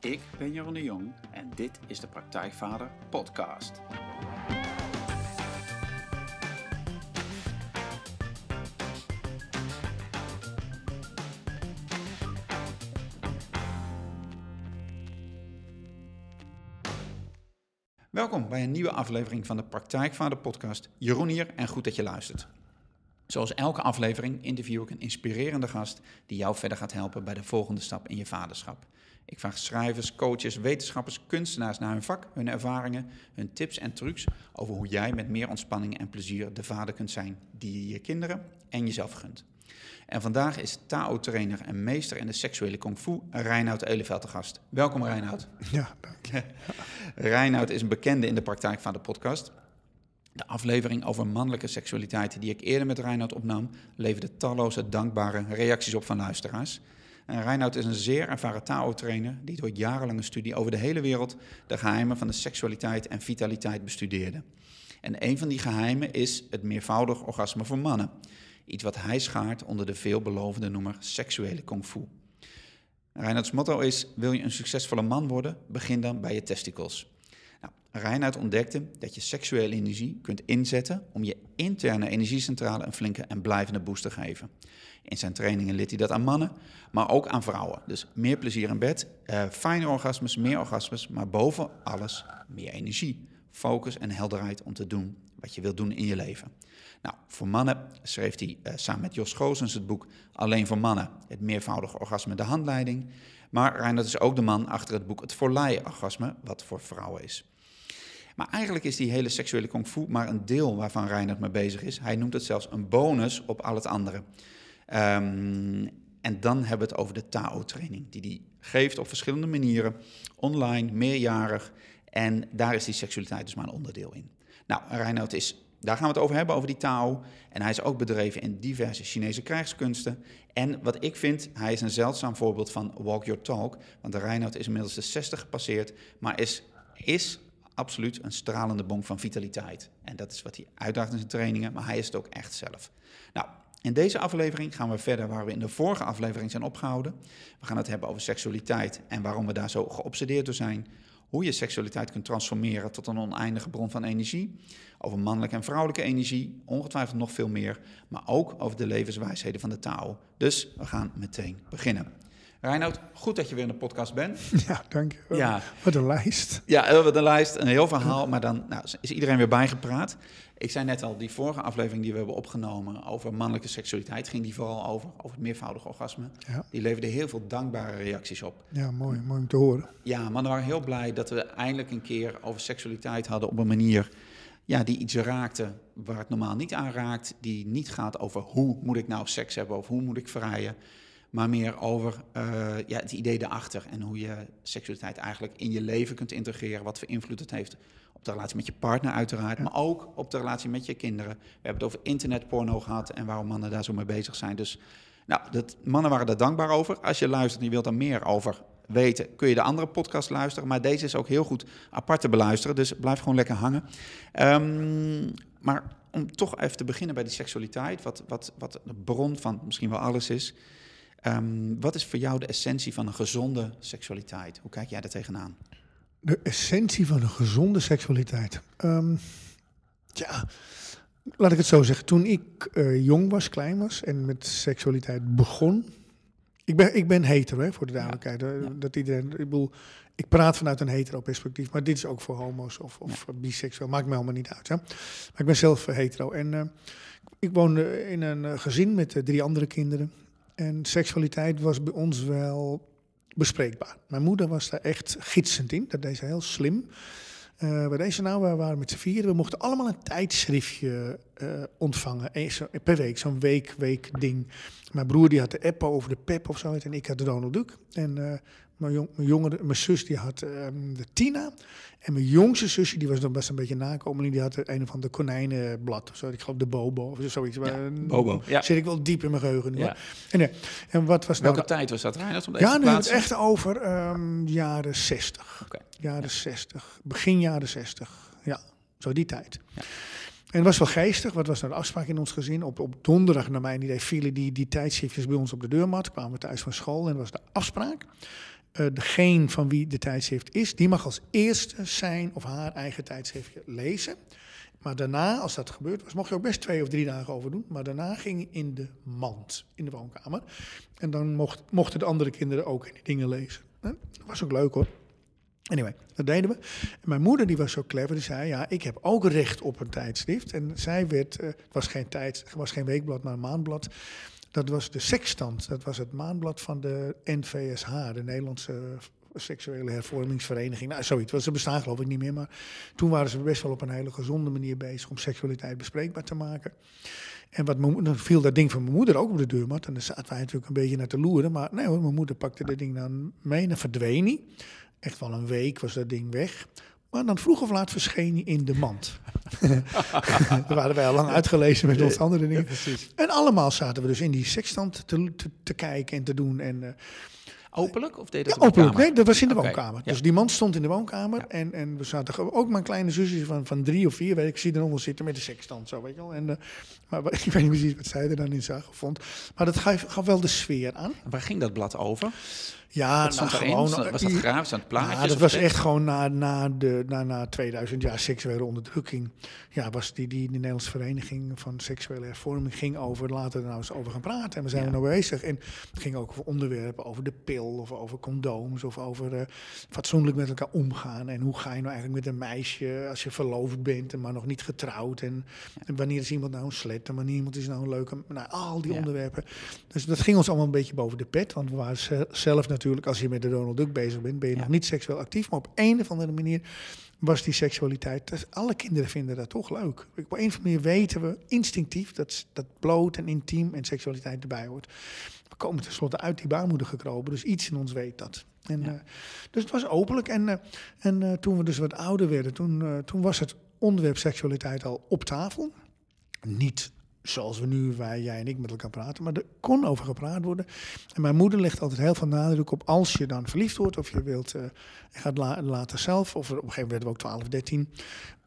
Ik ben Jeroen de Jong en dit is de Praktijkvader Podcast. Welkom bij een nieuwe aflevering van de Praktijkvader Podcast. Jeroen hier en goed dat je luistert. Zoals elke aflevering interview ik een inspirerende gast die jou verder gaat helpen bij de volgende stap in je vaderschap. Ik vraag schrijvers, coaches, wetenschappers, kunstenaars naar hun vak, hun ervaringen, hun tips en trucs over hoe jij met meer ontspanning en plezier de vader kunt zijn die je je kinderen en jezelf gunt. En vandaag is Tao-trainer en meester in de seksuele kung fu Reinoud Eleveld te gast. Welkom Reinoud. Ja, dank je. Reinoud is een bekende in de praktijk van de podcast. De aflevering over mannelijke seksualiteit die ik eerder met Reinoud opnam, leverde talloze dankbare reacties op van luisteraars. En Reinoud is een zeer ervaren Tao-trainer die door jarenlange studie over de hele wereld de geheimen van de seksualiteit en vitaliteit bestudeerde. En een van die geheimen is het meervoudig orgasme voor mannen. Iets wat hij schaart onder de veelbelovende noemer seksuele kung fu. Reinhard's motto is: wil je een succesvolle man worden, begin dan bij je testicles. Reinhard ontdekte dat je seksuele energie kunt inzetten om je interne energiecentrale een flinke en blijvende boost te geven. In zijn trainingen liet hij dat aan mannen, maar ook aan vrouwen. Dus meer plezier in bed, uh, fijne orgasmes, meer orgasmes, maar boven alles meer energie, focus en helderheid om te doen wat je wilt doen in je leven. Nou, voor mannen schreef hij uh, samen met Jos Goosens het boek Alleen voor mannen, het meervoudige orgasme, de handleiding. Maar Reinhard is ook de man achter het boek Het Voorlei-orgasme, wat voor vrouwen is. Maar eigenlijk is die hele seksuele kung fu maar een deel waarvan Reinhard mee bezig is. Hij noemt het zelfs een bonus op al het andere. Um, en dan hebben we het over de Tao-training, die hij geeft op verschillende manieren, online, meerjarig. En daar is die seksualiteit dus maar een onderdeel in. Nou, Reinoud is, daar gaan we het over hebben, over die Tao. En hij is ook bedreven in diverse Chinese krijgskunsten. En wat ik vind, hij is een zeldzaam voorbeeld van walk your talk. Want de Reinoud is inmiddels de 60 gepasseerd, maar is, is absoluut een stralende bonk van vitaliteit. En dat is wat hij uitdaagt in zijn trainingen, maar hij is het ook echt zelf. Nou, in deze aflevering gaan we verder waar we in de vorige aflevering zijn opgehouden. We gaan het hebben over seksualiteit en waarom we daar zo geobsedeerd door zijn. Hoe je seksualiteit kunt transformeren tot een oneindige bron van energie. Over mannelijke en vrouwelijke energie, ongetwijfeld nog veel meer. Maar ook over de levenswijsheden van de Tao. Dus we gaan meteen beginnen. Reinoud, goed dat je weer in de podcast bent. Ja, dank je. Ja. Wat een lijst. Ja, wat een lijst, een heel verhaal, maar dan nou, is iedereen weer bijgepraat. Ik zei net al, die vorige aflevering die we hebben opgenomen over mannelijke seksualiteit, ging die vooral over, over het meervoudige orgasme. Ja. Die leverde heel veel dankbare reacties op. Ja, mooi, mooi om te horen. Ja, mannen waren heel blij dat we eindelijk een keer over seksualiteit hadden op een manier ja, die iets raakte waar het normaal niet aan raakt. Die niet gaat over hoe moet ik nou seks hebben of hoe moet ik vrijen maar meer over uh, ja, het idee erachter en hoe je seksualiteit eigenlijk in je leven kunt integreren, wat voor invloed het heeft op de relatie met je partner uiteraard, maar ook op de relatie met je kinderen. We hebben het over internetporno gehad en waarom mannen daar zo mee bezig zijn. Dus nou, dat, mannen waren daar dankbaar over. Als je luistert en je wilt er meer over weten, kun je de andere podcast luisteren. Maar deze is ook heel goed apart te beluisteren, dus blijf gewoon lekker hangen. Um, maar om toch even te beginnen bij die seksualiteit, wat, wat, wat de bron van misschien wel alles is. Um, wat is voor jou de essentie van een gezonde seksualiteit? Hoe kijk jij daar tegenaan? De essentie van een gezonde seksualiteit. Um, ja, laat ik het zo zeggen. Toen ik uh, jong was, klein was en met seksualiteit begon. Ik ben, ik ben hetero, hè, voor de duidelijkheid. Ja. Dat iedereen, ik, bedoel, ik praat vanuit een hetero perspectief, maar dit is ook voor homo's of, of ja. biseksueel. Maakt me helemaal niet uit. Hè. Maar ik ben zelf hetero. En uh, ik woonde in een gezin met uh, drie andere kinderen. En seksualiteit was bij ons wel bespreekbaar. Mijn moeder was daar echt gidsend in. Dat deed ze heel slim. Uh, bij deze nou, we waren met z'n vieren. We mochten allemaal een tijdschriftje uh, ontvangen. per week, zo'n week, week ding. Mijn broer die had de app over de pep of zo. En ik had de Donald Duck. En mijn, jong, mijn, jongere, mijn zus die had um, de Tina. En mijn jongste zusje, die was dan best een beetje nakomeling. Die had een of ander konijnenblad of zo. Ik geloof de Bobo of zoiets. Ja, maar, Bobo, ja. Zit ik wel diep in mijn geheugen nu. Ja. En, en wat was Welke nou, tijd was dat? Om ja, nu het echt over um, jaren 60. Okay. Jaren ja. 60. Begin jaren 60. Ja, zo die tijd. Ja. En het was wel geestig. Wat was nou de afspraak in ons gezin? Op, op donderdag, naar mijn idee, vielen die, die tijdschriftjes bij ons op de deurmat. Kwamen we thuis van school en was de afspraak uh, degene van wie de tijdschrift is, die mag als eerste zijn of haar eigen tijdschriftje lezen. Maar daarna, als dat gebeurd was, mocht je ook best twee of drie dagen over doen. Maar daarna ging in de mand, in de woonkamer. En dan mocht, mochten de andere kinderen ook die dingen lezen. Dat was ook leuk hoor. Anyway, dat deden we. En mijn moeder die was zo clever, die zei, ja, ik heb ook recht op een tijdschrift. En zij werd, uh, het was geen tijd, het was geen weekblad, maar een maandblad. Dat was de Sextant, dat was het maandblad van de NVSH, de Nederlandse seksuele hervormingsvereniging. Nou, zoiets. Ze bestaan geloof ik niet meer. Maar toen waren ze best wel op een hele gezonde manier bezig om seksualiteit bespreekbaar te maken. En wat mijn, dan viel dat ding van mijn moeder ook op de deurmat. En dan zaten wij natuurlijk een beetje naar te loeren. Maar nee hoor, mijn moeder pakte dat ding dan mee en verdween niet. Echt wel een week was dat ding weg. Maar dan vroeg of laat verscheen hij in de mand. Daar waren wij al lang uitgelezen met ons andere dingen. en allemaal zaten we dus in die sekstand te, te, te kijken en te doen. En uh, Openlijk? Of deed dat ja, openlijk. Nee, dat was in de woonkamer. Dus die man stond in de woonkamer. En, en we zaten ook mijn kleine zusje van, van drie of vier, weet ik, zie eronder zitten met de sekstand, zo weet je wel. En, uh, maar ik weet niet precies wat zij er dan in zag of vond. Maar dat gaf, gaf wel de sfeer aan. waar ging dat blad over? Ja, nou, gewoon, was dat aan het plaatjes? Ja, dat was echt gewoon na, na, de, na, na 2000 jaar seksuele onderdrukking. Ja, was die, die de Nederlandse Vereniging van Seksuele Hervorming ging over, laten we er nou eens over gaan praten. En we zijn er nou bezig. En het ging ook over onderwerpen, over de pil, of over condooms, of over uh, fatsoenlijk met elkaar omgaan. En hoe ga je nou eigenlijk met een meisje als je verloofd bent, en maar nog niet getrouwd. En, en wanneer is iemand nou een slet, en wanneer iemand is nou een leuke... Nou, al die onderwerpen. Dus dat ging ons allemaal een beetje boven de pet, want we waren zelf natuurlijk natuurlijk, als je met de Donald Duck bezig bent, ben je nog niet seksueel actief. Maar op een of andere manier was die seksualiteit. Dus alle kinderen vinden dat toch leuk. Op een of andere manier weten we instinctief dat, dat bloot en intiem en seksualiteit erbij hoort. We komen tenslotte uit die baarmoeder gekropen, dus iets in ons weet dat. En, uh, dus het was openlijk. En, uh, en uh, toen we dus wat ouder werden, toen, toen was het onderwerp seksualiteit al op tafel. Niet zoals we nu, wij, jij en ik met elkaar praten. Maar er kon over gepraat worden. En mijn moeder legt altijd heel veel nadruk op als je dan verliefd wordt of je wilt, uh, gaat la later zelf, of op een gegeven moment werden we ook 12, 13.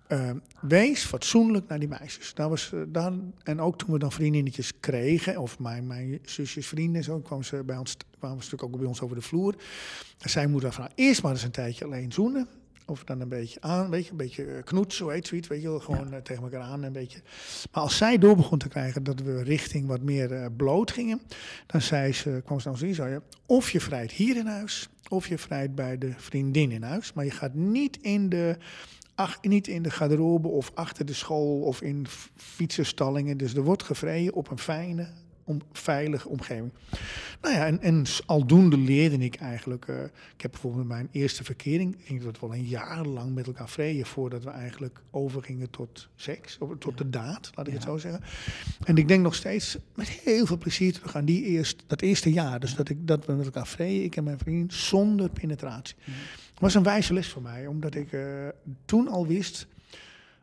Uh, wees fatsoenlijk naar die meisjes. Daar was, uh, en ook toen we dan vriendinnetjes kregen, of mijn, mijn zusjes vrienden, zo kwamen ze bij ons, kwamen ze natuurlijk ook bij ons over de vloer. En zij moeder van eerst maar eens een tijdje alleen zoenen. Of dan een beetje aan, weet je, een beetje eh, knoet, zo heet zoiets, weet je wel, gewoon ja. Eh, tegen elkaar aan een beetje. Maar als zij door begon te krijgen dat we richting wat meer uh, bloot gingen, dan zei ze, kwam ze dan zei je, of je vrijt hier in huis, of je vrijt bij de vriendin in huis, maar je gaat niet in de ach, niet in de garderobe of achter de school of in fietsenstallingen. Dus er wordt gevreden op een fijne, om, veilige omgeving. Nou ja, en, en aldoende leerde ik eigenlijk. Uh, ik heb bijvoorbeeld mijn eerste verkering, ik denk dat wel een jaar lang met elkaar vreden voordat we eigenlijk overgingen tot seks, of tot de daad, laat ik ja. het zo zeggen. En ik denk nog steeds met heel veel plezier terug aan die eerst, dat eerste jaar. Dus dat, ik, dat we met elkaar vreden, ik en mijn vriend, zonder penetratie. Ja. Het was een wijze les voor mij, omdat ik uh, toen al wist.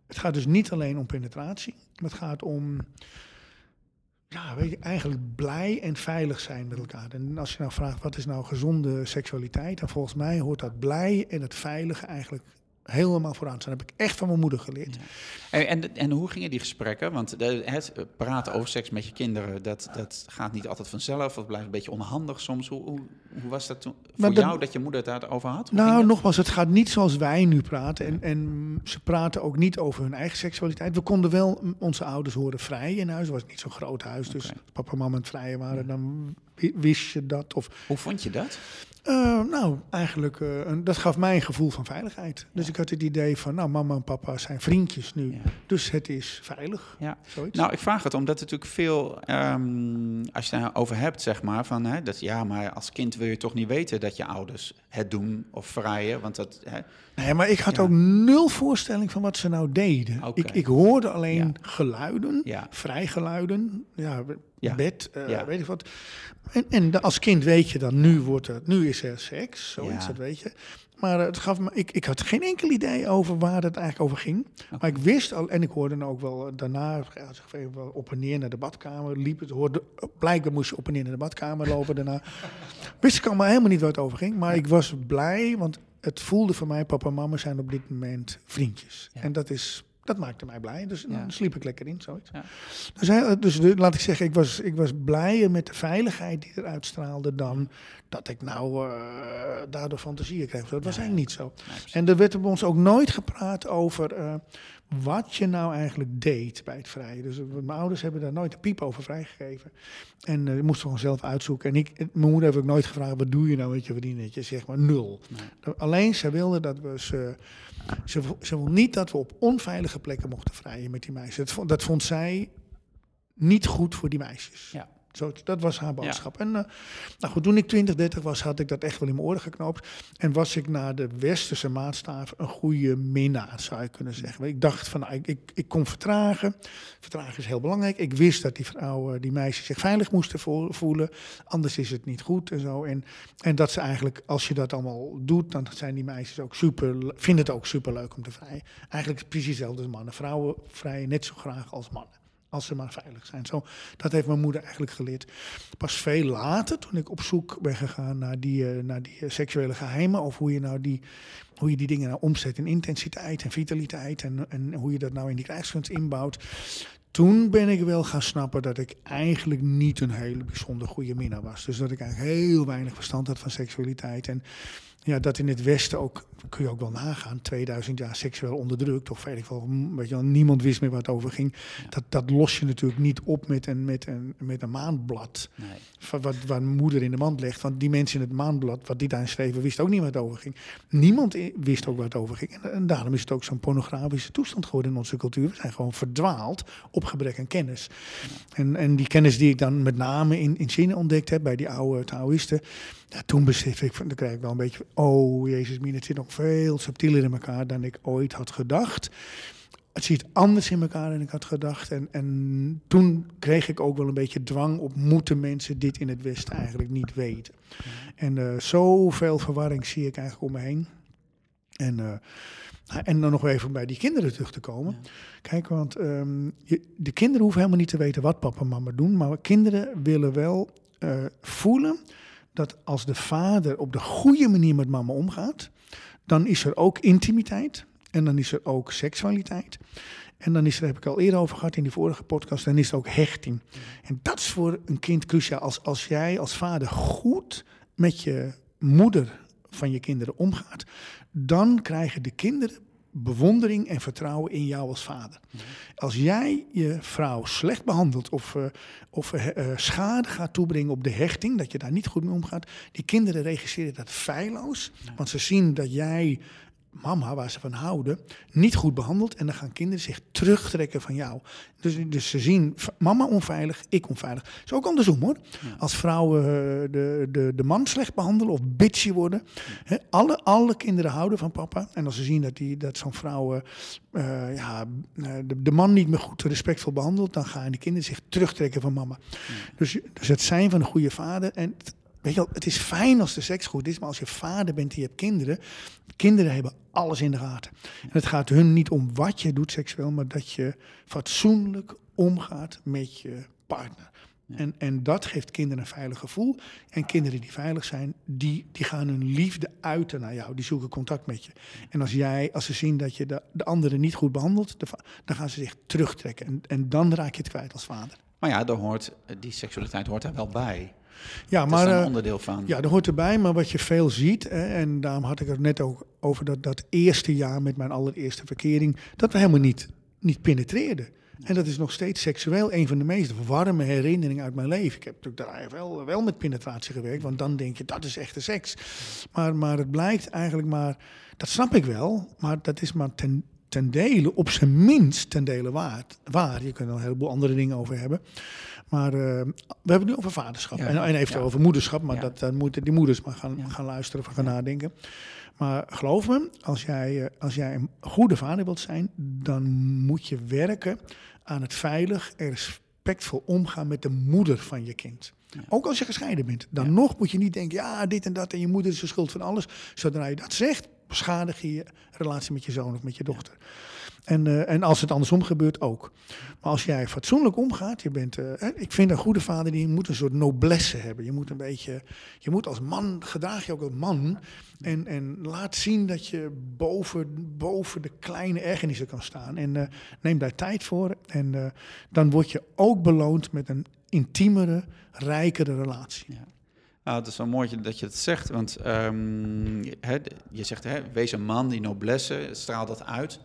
Het gaat dus niet alleen om penetratie, maar het gaat om ja, weet je, eigenlijk blij en veilig zijn met elkaar. En als je nou vraagt, wat is nou gezonde seksualiteit? Dan volgens mij hoort dat blij en het veilige eigenlijk helemaal vooraan Dat heb ik echt van mijn moeder geleerd. Ja. En, en, en, hoe gingen die gesprekken? Want het praten over seks met je kinderen, dat, dat gaat niet altijd vanzelf. Dat blijft een beetje onhandig soms. Hoe, hoe, hoe was dat toen voor jou dat je moeder het daarover had? Hoe nou, nogmaals, het gaat niet zoals wij nu praten. En, en ze praten ook niet over hun eigen seksualiteit. We konden wel onze ouders horen vrij in huis. Het was niet zo'n groot huis. Dus als papa en mama het vrije waren, dan wist je dat. Of, hoe vond je dat? Uh, nou, eigenlijk, uh, een, dat gaf mij een gevoel van veiligheid. Dus ik had het idee van, nou, mama en papa zijn vriendjes nu. Ja. Dus het is veilig. Ja. Zoiets. Nou, ik vraag het omdat het natuurlijk veel, um, als je het over hebt, zeg maar, van, hè, dat ja, maar als kind wil je toch niet weten dat je ouders het doen of vrijen, want dat... Hè, nee, maar ik had ja. ook nul voorstelling van wat ze nou deden. Okay. Ik, ik hoorde alleen geluiden, vrijgeluiden, ja, ja. bed, uh, ja. weet ik wat. En, en, als kind weet je dan, nu, wordt het, nu is er seks, zoiets, ja. dat weet je. Maar het gaf me, ik, ik had geen enkel idee over waar het eigenlijk over ging. Okay. Maar ik wist al, en ik hoorde dan ook wel daarna, als ik even op en neer naar de badkamer liep, het hoorde, blijkbaar moest je op en neer naar de badkamer lopen daarna. wist ik allemaal helemaal niet waar het over ging, maar ik was blij, want het voelde voor mij, papa en mama zijn op dit moment vriendjes. Ja. En dat is Dat maakte mij blij. Dus Ja. dan sliep ik lekker in, zoiets. Ja. Dus, hij- dus de- laat ik zeggen, ik was, ik was blijer met de veiligheid die eruit straalde dan dat ik nou eh, daardoor fantasieën kreeg. Dat was eigenlijk niet zo. En er werd bij ons ook nooit gepraat over eh, wat je nou eigenlijk deed bij het vrijen. Dus eh, mijn ouders hebben daar nooit een piep over vrijgegeven. En eh, ik moest gewoon zelf uitzoeken. En ik, mijn moeder heeft ook nooit gevraagd, wat doe je nou met je vriendinnetje? Zeg maar nul. Nee. Alleen ze wilde dat we ze, ze, ze wil niet dat we op onveilige plekken mochten vrijen met die meisjes. Dat vond, dat vond zij niet goed voor die meisjes. Ja. Zo, dat was haar boodschap. En eh, nou goed, toen ik 20, 30 was, had ik dat echt wel in mijn oren geknoopt. En was ik naar de westerse maatstaaf een goede minnaar, zou je kunnen zeggen. Ik dacht van, nou, ik, ik, ik kon vertragen. Vertragen is heel belangrijk. Ik wist dat die vrouwen, die meisjes zich veilig moesten vo- voelen. Anders is het niet goed en zo. En, en dat ze eigenlijk, als je dat allemaal doet, dan zijn die meisjes ook super, vinden het ook super leuk om te vrijen. Eigenlijk precies hetzelfde als mannen. Vrouwen vrijen net zo graag als mannen. Als ze maar veilig zijn. Zo, dat heeft mijn moeder eigenlijk geleerd. Pas veel later, toen ik op zoek ben gegaan naar die, eh, naar die eh, seksuele geheimen. Of hoe je, nou die, hoe je die dingen nou omzet in intensiteit en vitaliteit. En, en hoe je dat nou in die krijgskunst inbouwt. Toen ben ik wel gaan snappen dat ik eigenlijk niet een hele bijzonder goede minnaar was. Dus dat ik eigenlijk heel weinig verstand had van seksualiteit. En ja, dat in het Westen ook, kun je ook wel nagaan, 2000 jaar seksueel onderdrukt. Of weet ik wel, m, weet je wel, niemand wist meer waar het over ging. Dat, dat los je natuurlijk niet op met een, met een, met een maandblad. Nee. Wat, waar een moeder in de mand legt. Want die mensen in het maandblad, wat die daar schreven, wisten ook niet waar het over ging. Niemand wist ook waar het over ging. En, en daarom is het ook zo'n pornografische toestand geworden in onze cultuur. We zijn gewoon verdwaald op gebrek aan kennis. En, en die kennis die ik dan met name in, in China ontdekt heb, bij die oude Taoïsten. Toen besef ik, van, dan krijg ik wel een beetje, oh jezus, min, het zit nog veel subtieler in elkaar dan ik ooit had gedacht. Het zit anders in elkaar dan ik had gedacht. En, en toen kreeg ik ook wel een beetje dwang op, moeten mensen dit in het Westen eigenlijk niet weten? En eh, zoveel verwarring zie ik eigenlijk om me heen. En, eh, en dan nog even bij die kinderen terug te komen. Kijk, want ehm, je, de kinderen hoeven helemaal niet te weten wat papa en mama doen. Maar kinderen willen wel eh, voelen dat als de vader op de goede manier met mama omgaat, dan is er ook intimiteit. En dan is er ook seksualiteit. En dan is er, heb ik al eerder over gehad in die vorige podcast, dan is er ook hechting. En dat is voor een kind cruciaal. Als, als jij als vader goed met je moeder van je kinderen omgaat, dan krijgen de kinderen bewondering en vertrouwen in jou als vader. Als jij je vrouw slecht behandelt of, eh, of eh, eh, schade gaat toebrengen op de hechting, dat je daar niet goed mee omgaat, die kinderen registreren dat feilloos, want ze zien dat jij mama, waar ze van houden, niet goed behandelt. En dan gaan kinderen zich terugtrekken van jou. Dus, dus ze zien mama onveilig, ik onveilig. Dat is ook andersom hoor. Als vrouwen eh, de, de, de man slecht behandelen of bitchy worden. Alle, alle kinderen houden van papa. En als ze zien dat, die, dat zo'n vrouw eh, eh, ja, de, de man niet meer goed respectvol behandelt, dan gaan de kinderen zich terugtrekken van mama. Dus, dus het zijn van een goede vader. En Weet je wel, het is fijn als de seks goed is, maar als je vader bent en je hebt kinderen, kinderen hebben alles in de gaten. En het gaat hun niet om wat je doet seksueel, maar dat je fatsoenlijk omgaat met je partner. En, en dat geeft kinderen een veilig gevoel. En kinderen die veilig zijn, die, die gaan hun liefde uiten naar jou. Die zoeken contact met je. En als jij, als ze zien dat je de, de anderen niet goed behandelt, de dan gaan ze zich terugtrekken. En, en dan raak je het kwijt als vader. Maar ja, daar hoort, die seksualiteit hoort daar wel bij. Ja, maar is een eh, onderdeel van. Ja, dat hoort erbij, maar wat je veel ziet, hè, en daarom had ik het net ook over dat, dat eerste jaar met mijn allereerste verkering, dat we helemaal niet, niet penetreerden. En dat is nog steeds seksueel een van de meest warme herinneringen uit mijn leven. Ik heb natuurlijk daar wel, wel met penetratie gewerkt, want dan denk je dat is echte seks. Maar, maar het blijkt eigenlijk maar, dat snap ik wel, maar dat is maar ten, ten dele, op zijn minst ten dele waard, waar. Je kunt er een heleboel andere dingen over hebben. Maar eh, we hebben het nu over vaderschap Ja. en, en eventueel Ja. over moederschap, maar Ja. dat, dan moeten die moeders maar gaan, gaan luisteren of gaan nadenken. Maar geloof me, als jij, eh, als jij een goede vader wilt zijn, dan moet je werken aan het veilig en respectvol omgaan met de moeder van je kind. Ook als je gescheiden bent. Dan Ja. nog moet je niet denken, ja, dit en dat en je moeder is de schuld van alles. Zodra je dat zegt, beschadig je je relatie met je zoon of met je dochter. En, eh, en als het andersom gebeurt, ook. Maar als jij fatsoenlijk omgaat, je bent, eh, ik vind een goede vader die moet een soort noblesse hebben. Je moet een beetje, je moet als man, gedraag je ook als man. En, en laat zien dat je boven, boven de kleine ergernissen kan staan. En eh, neem daar tijd voor. En dan word je ook beloond met een intiemere, rijkere relatie. Ja. Nou, het is wel mooi dat je het zegt, want um, je zegt, hè, wees een man, die noblesse, straalt dat uit.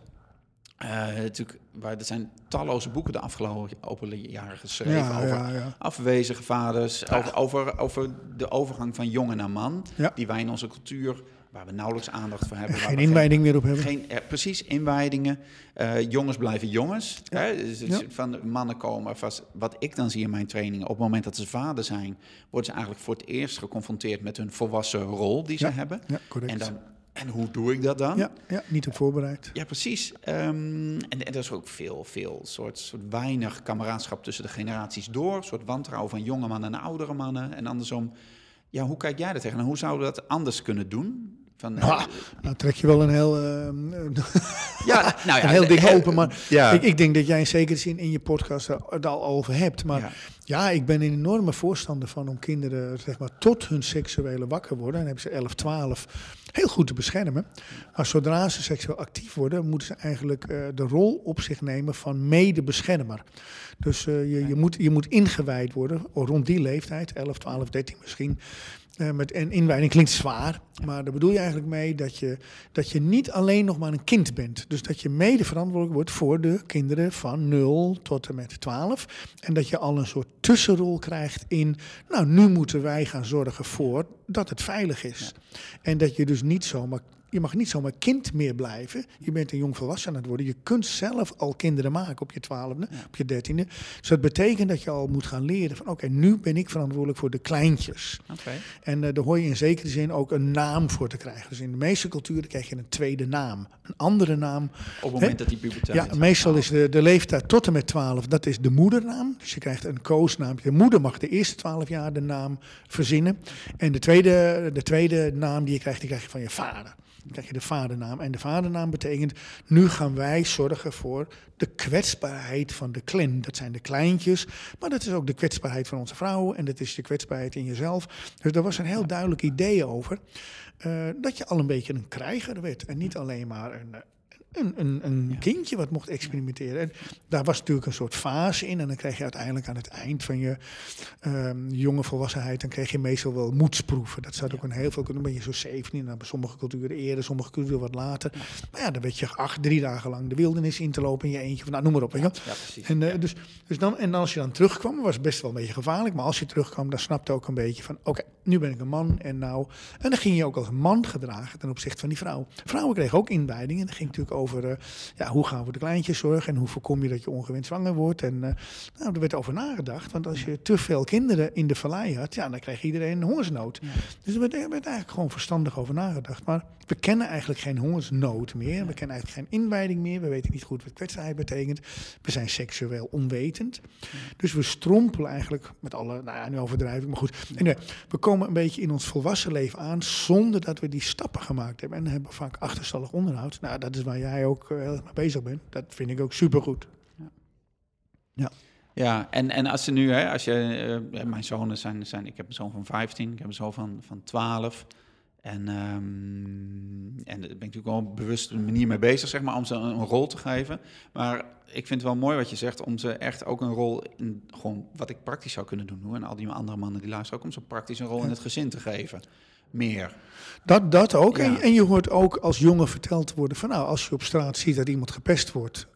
Uh, natuurlijk, waar, er zijn talloze boeken de afgelopen jaren geschreven over ja, afwezige vaders, over, over, over, de overgang van jongen naar man, die wij in onze cultuur waar we nauwelijks aandacht voor hebben. Geen inwijding meer op hebben. Geen, eh, precies, inwijdingen. Uh, jongens blijven jongens. Hè? Dus, Van mannen komen vast. Wat ik dan zie in mijn trainingen, op het moment dat ze vader zijn, worden ze eigenlijk voor het eerst geconfronteerd met hun volwassen rol die ze hebben. Ja, correct. En dan en hoe doe ik dat dan? Ja, ja niet op voorbereid. Ja, precies. Um, en, er is ook veel, veel soort, soort weinig kameraadschap tussen de generaties door. Een soort wantrouwen van jonge mannen naar oudere mannen. En andersom, ja, hoe kijk jij daar tegen? En hoe zouden we dat anders kunnen doen? Van, nou, nou, trek je wel een heel, uh, ja, nou ja, een heel ding open. Maar ja. ik, ik, denk dat jij in zekere zin in je podcast het al over hebt. Maar ja. ja. ik ben een enorme voorstander van om kinderen zeg maar, tot hun seksuele wakker worden. En hebben ze 11, 12 heel goed te beschermen. Maar zodra ze seksueel actief worden, moeten ze eigenlijk uh, de rol op zich nemen van medebeschermer. Dus uh, je, je, moet, je moet ingewijd worden rond die leeftijd, 11, 12, 13 misschien. Uh, met, en inwijding klinkt zwaar, maar daar bedoel je eigenlijk mee dat je, dat je niet alleen nog maar een kind bent. Dus dat je mede verantwoordelijk wordt voor de kinderen van 0 tot en met 12. En dat je al een soort tussenrol krijgt in, nou nu moeten wij gaan zorgen voor dat het veilig is. En dat je dus niet zomaar je mag niet zomaar kind meer blijven. Je bent een jong volwassen aan het worden. Je kunt zelf al kinderen maken op je twaalfde, op je dertiende. Dus dat betekent dat je al moet gaan leren van oké, nu ben ik verantwoordelijk voor de kleintjes. Okay. En uh, daar hoor je in zekere zin ook een naam voor te krijgen. Dus in de meeste culturen krijg je een tweede naam. Een andere naam. Op het moment dat die puberteit Ja, meestal is de, de leeftijd tot en met twaalf, dat is de moedernaam. Dus je krijgt een koosnaam. De moeder mag de eerste twaalf jaar de naam verzinnen. En de tweede, de tweede naam die je krijgt, die krijg je van je vader. Dan krijg je de vadernaam. En de vadernaam betekent, nu gaan wij zorgen voor de kwetsbaarheid van de clan. Dat zijn de kleintjes, maar dat is ook de kwetsbaarheid van onze vrouwen en dat is de kwetsbaarheid in jezelf. Dus daar was een heel duidelijk idee over. Uh, dat je al een beetje een krijger werd en niet alleen maar een, een, een, een kindje wat mocht experimenteren. En daar was natuurlijk een soort fase in. En dan kreeg je uiteindelijk aan het eind van je um, jonge volwassenheid... dan kreeg je meestal wel moedsproeven. Dat zat ook een heel veel... Dan ben je zo 17, nou, bij sommige culturen eerder, sommige culturen wat later. Maar ja, dan werd je acht, drie dagen lang de wildernis in te lopen... in je eentje, van, nou, noem maar op. Ja. En, uh, dus, dus dan, en als je dan terugkwam, was het best wel een beetje gevaarlijk. Maar als je terugkwam, dan snapte ook een beetje van... oké, nu ben ik een man en nou... En dan ging je ook als man gedragen ten opzichte van die vrouw. Vrouwen kregen ook inwijding en dat ging natuurlijk over over uh, ja, hoe gaan we de kleintjes zorgen en hoe voorkom je dat je ongewenst zwanger wordt. En uh, nou, er werd over nagedacht, want als je te veel kinderen in de vallei had, ja, dan kreeg iedereen een hongersnood. Dus er werd, er werd, eigenlijk gewoon verstandig over nagedacht. Maar we kennen eigenlijk geen hongersnood meer. We kennen eigenlijk geen inwijding meer. We weten niet goed wat kwetsbaarheid betekent. We zijn seksueel onwetend. Dus we strompelen eigenlijk met alle, nou ja, nu overdrijf ik, maar goed. En, uh, we komen een beetje in ons volwassen leven aan zonder dat we die stappen gemaakt hebben. En hebben vaak achterstallig onderhoud. Nou, dat is waar jij ook uh, heel erg mee bezig bent. Dat vind ik ook supergoed. Ja. ja. Ja, en, en als ze nu, hè, als je, uh, mijn zonen zijn, zijn, ik heb een zoon van 15, ik heb een zoon van, van 12. En, um, en daar ben ik natuurlijk wel op een bewuste manier mee bezig, zeg maar, om ze een, een, rol te geven. Maar ik vind het wel mooi wat je zegt, om ze echt ook een rol in, gewoon wat ik praktisch zou kunnen doen, hoor. En al die andere mannen die luisteren, ook om ze praktisch een rol in het gezin te geven. Meer. Dat, dat ook. En, en, je hoort ook als jongen verteld worden van nou, als je op straat ziet dat iemand gepest wordt,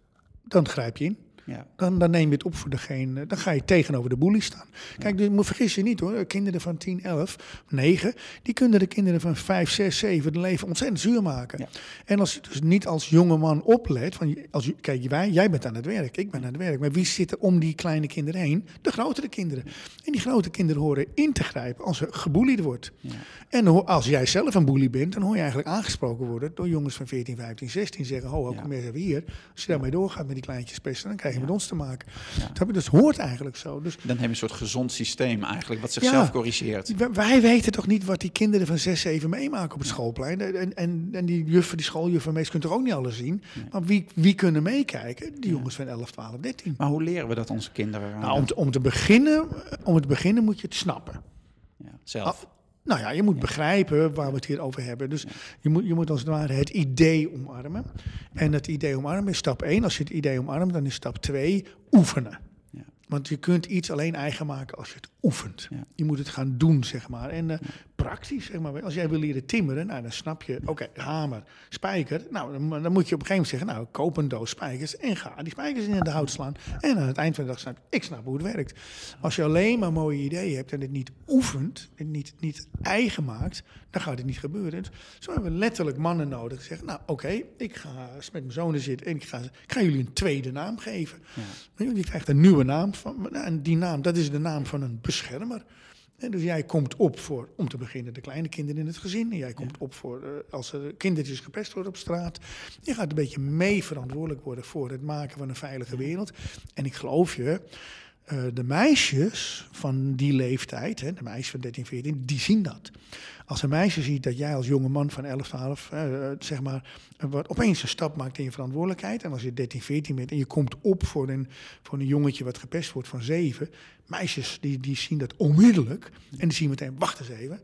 dan grijp je in. Ja. Dan, dan neem je het op voor degene, dan ga je tegenover de boelie staan. Kijk, dus, moet vergis je niet hoor, kinderen van 10, 11, 9, die kunnen de kinderen van 5, 6, 7 de leven ontzettend zuur maken. Ja. En als je dus niet als jonge man oplet, van, als, kijk, wij, jij bent aan het werk, ik ben aan het werk, maar wie zit er om die kleine kinderen heen? De grotere kinderen. En die grote kinderen horen in te grijpen als er geboelied wordt. Ja. En als jij zelf een boelie bent, dan hoor je eigenlijk aangesproken worden door jongens van 14, 15, 16 zeggen, ho kom eens even hier. Als je daarmee doorgaat met die kleintjes pesten, dan krijg je met ons te maken. Dat, dat hoort eigenlijk zo. Dus Dan heb je een soort gezond systeem eigenlijk, wat zichzelf corrigeert. wij- wij weten toch niet wat die kinderen van 6, 7 meemaken op het schoolplein. En, en, en die juffen, die schooljuffen, meest kunt toch ook niet alles zien. Maar wie, wie kunnen meekijken? Die jongens van 11, 12, 13. Maar hoe leren we dat onze kinderen? Nou, om, te, om, te beginnen, om te beginnen moet je het snappen. ja, zelf. Nou ja, je moet begrijpen waar we het hier over hebben. Dus je, moet, je moet als het ware het idee omarmen. En het idee omarmen is stap 1. Als je het idee omarmt, dan is stap 2 oefenen. Want je kunt iets alleen eigen maken als je het oefent. Ja. Je moet het gaan doen, zeg maar. En eh, praktisch, zeg maar. Als jij wil leren timmeren, nou, dan snap je, oké, hamer, spijker. Nou, dan, dan moet je op een gegeven moment zeggen, nou, koop een doos spijkers en ga die spijkers in de hout slaan. En aan het eind van de dag snap je, ik snap hoe het werkt. Als je alleen maar mooie ideeën hebt en het niet oefent, en niet, niet eigen maakt, dan gaat het niet gebeuren. Dus zo hebben we letterlijk mannen nodig die zeggen, nou, oké, ik ga met mijn zonen zitten en ik ga, ik ga jullie een tweede naam geven. Je krijgt een nieuwe naam van, nou, en die naam, dat is de naam van een beschermer. En dus jij komt op voor, om te beginnen, de kleine kinderen in het gezin. En jij komt op voor, eh, als er kindertjes gepest worden op straat. Je gaat een beetje mee verantwoordelijk worden voor het maken van een veilige wereld. En ik geloof je, eh, de meisjes van die leeftijd, hè, de meisjes van 13, 14, die zien dat. Als een meisje ziet dat jij als jonge man van 11, 12, eh, zeg maar, opeens een stap maakt in je verantwoordelijkheid. En als je 13, 14 bent en je komt op voor een, voor een jongetje wat gepest wordt van 7. Meisjes die, die zien dat onmiddellijk. En die zien meteen, wacht eens even.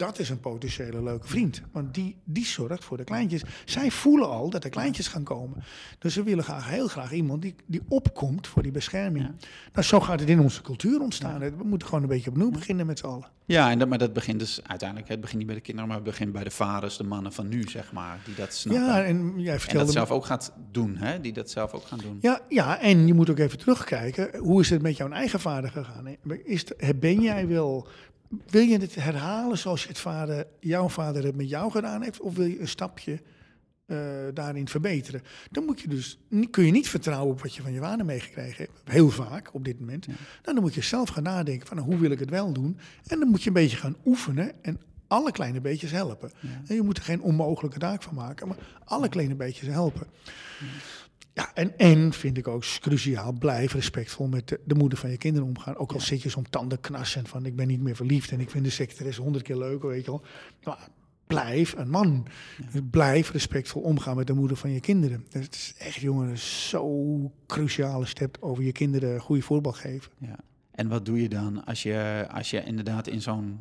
Dat is een potentiële leuke vriend. Want die, die zorgt voor de kleintjes. Zij voelen al dat er kleintjes gaan komen. Dus ze willen graag, heel graag iemand die, die opkomt voor die bescherming. Ja. Nou, zo gaat het in onze cultuur ontstaan. We moeten gewoon een beetje opnieuw beginnen met z'n allen. Ja, en dat, maar dat begint dus uiteindelijk, het begint niet bij de kinderen, maar het begint bij de vaders, de mannen van nu, zeg maar, die dat snappen. Ja, en jij en vertelde... dat zelf ook gaat doen, hè? Die dat zelf ook gaan doen. Ja, ja, en je moet ook even terugkijken. Hoe is het met jouw eigen vader gegaan? Is het, ben jij wel... Wil je het herhalen zoals je het vader, jouw vader het met jou gedaan heeft? Of wil je een stapje eh, daarin verbeteren? Dan moet je dus, kun je niet vertrouwen op wat je van je vader meegekregen hebt. Heel vaak op dit moment. Nou, dan moet je zelf gaan nadenken van nou, hoe wil ik het wel doen? En dan moet je een beetje gaan oefenen en alle kleine beetjes helpen. En je moet er geen onmogelijke taak van maken, maar alle kleine beetjes helpen. Ja, en, en vind ik ook cruciaal, blijf respectvol met de, de moeder van je kinderen omgaan. Ook al zit je zo'n tanden knarsen van ik ben niet meer verliefd en ik vind de secretaresse honderd keer leuker, weet je wel. Maar blijf een man. Dus blijf respectvol omgaan met de moeder van je kinderen. Dus het is echt, jongen, zo het hebt over je kinderen goede voorbeeld geven. Ja. En wat doe je dan als je, als je inderdaad in zo'n...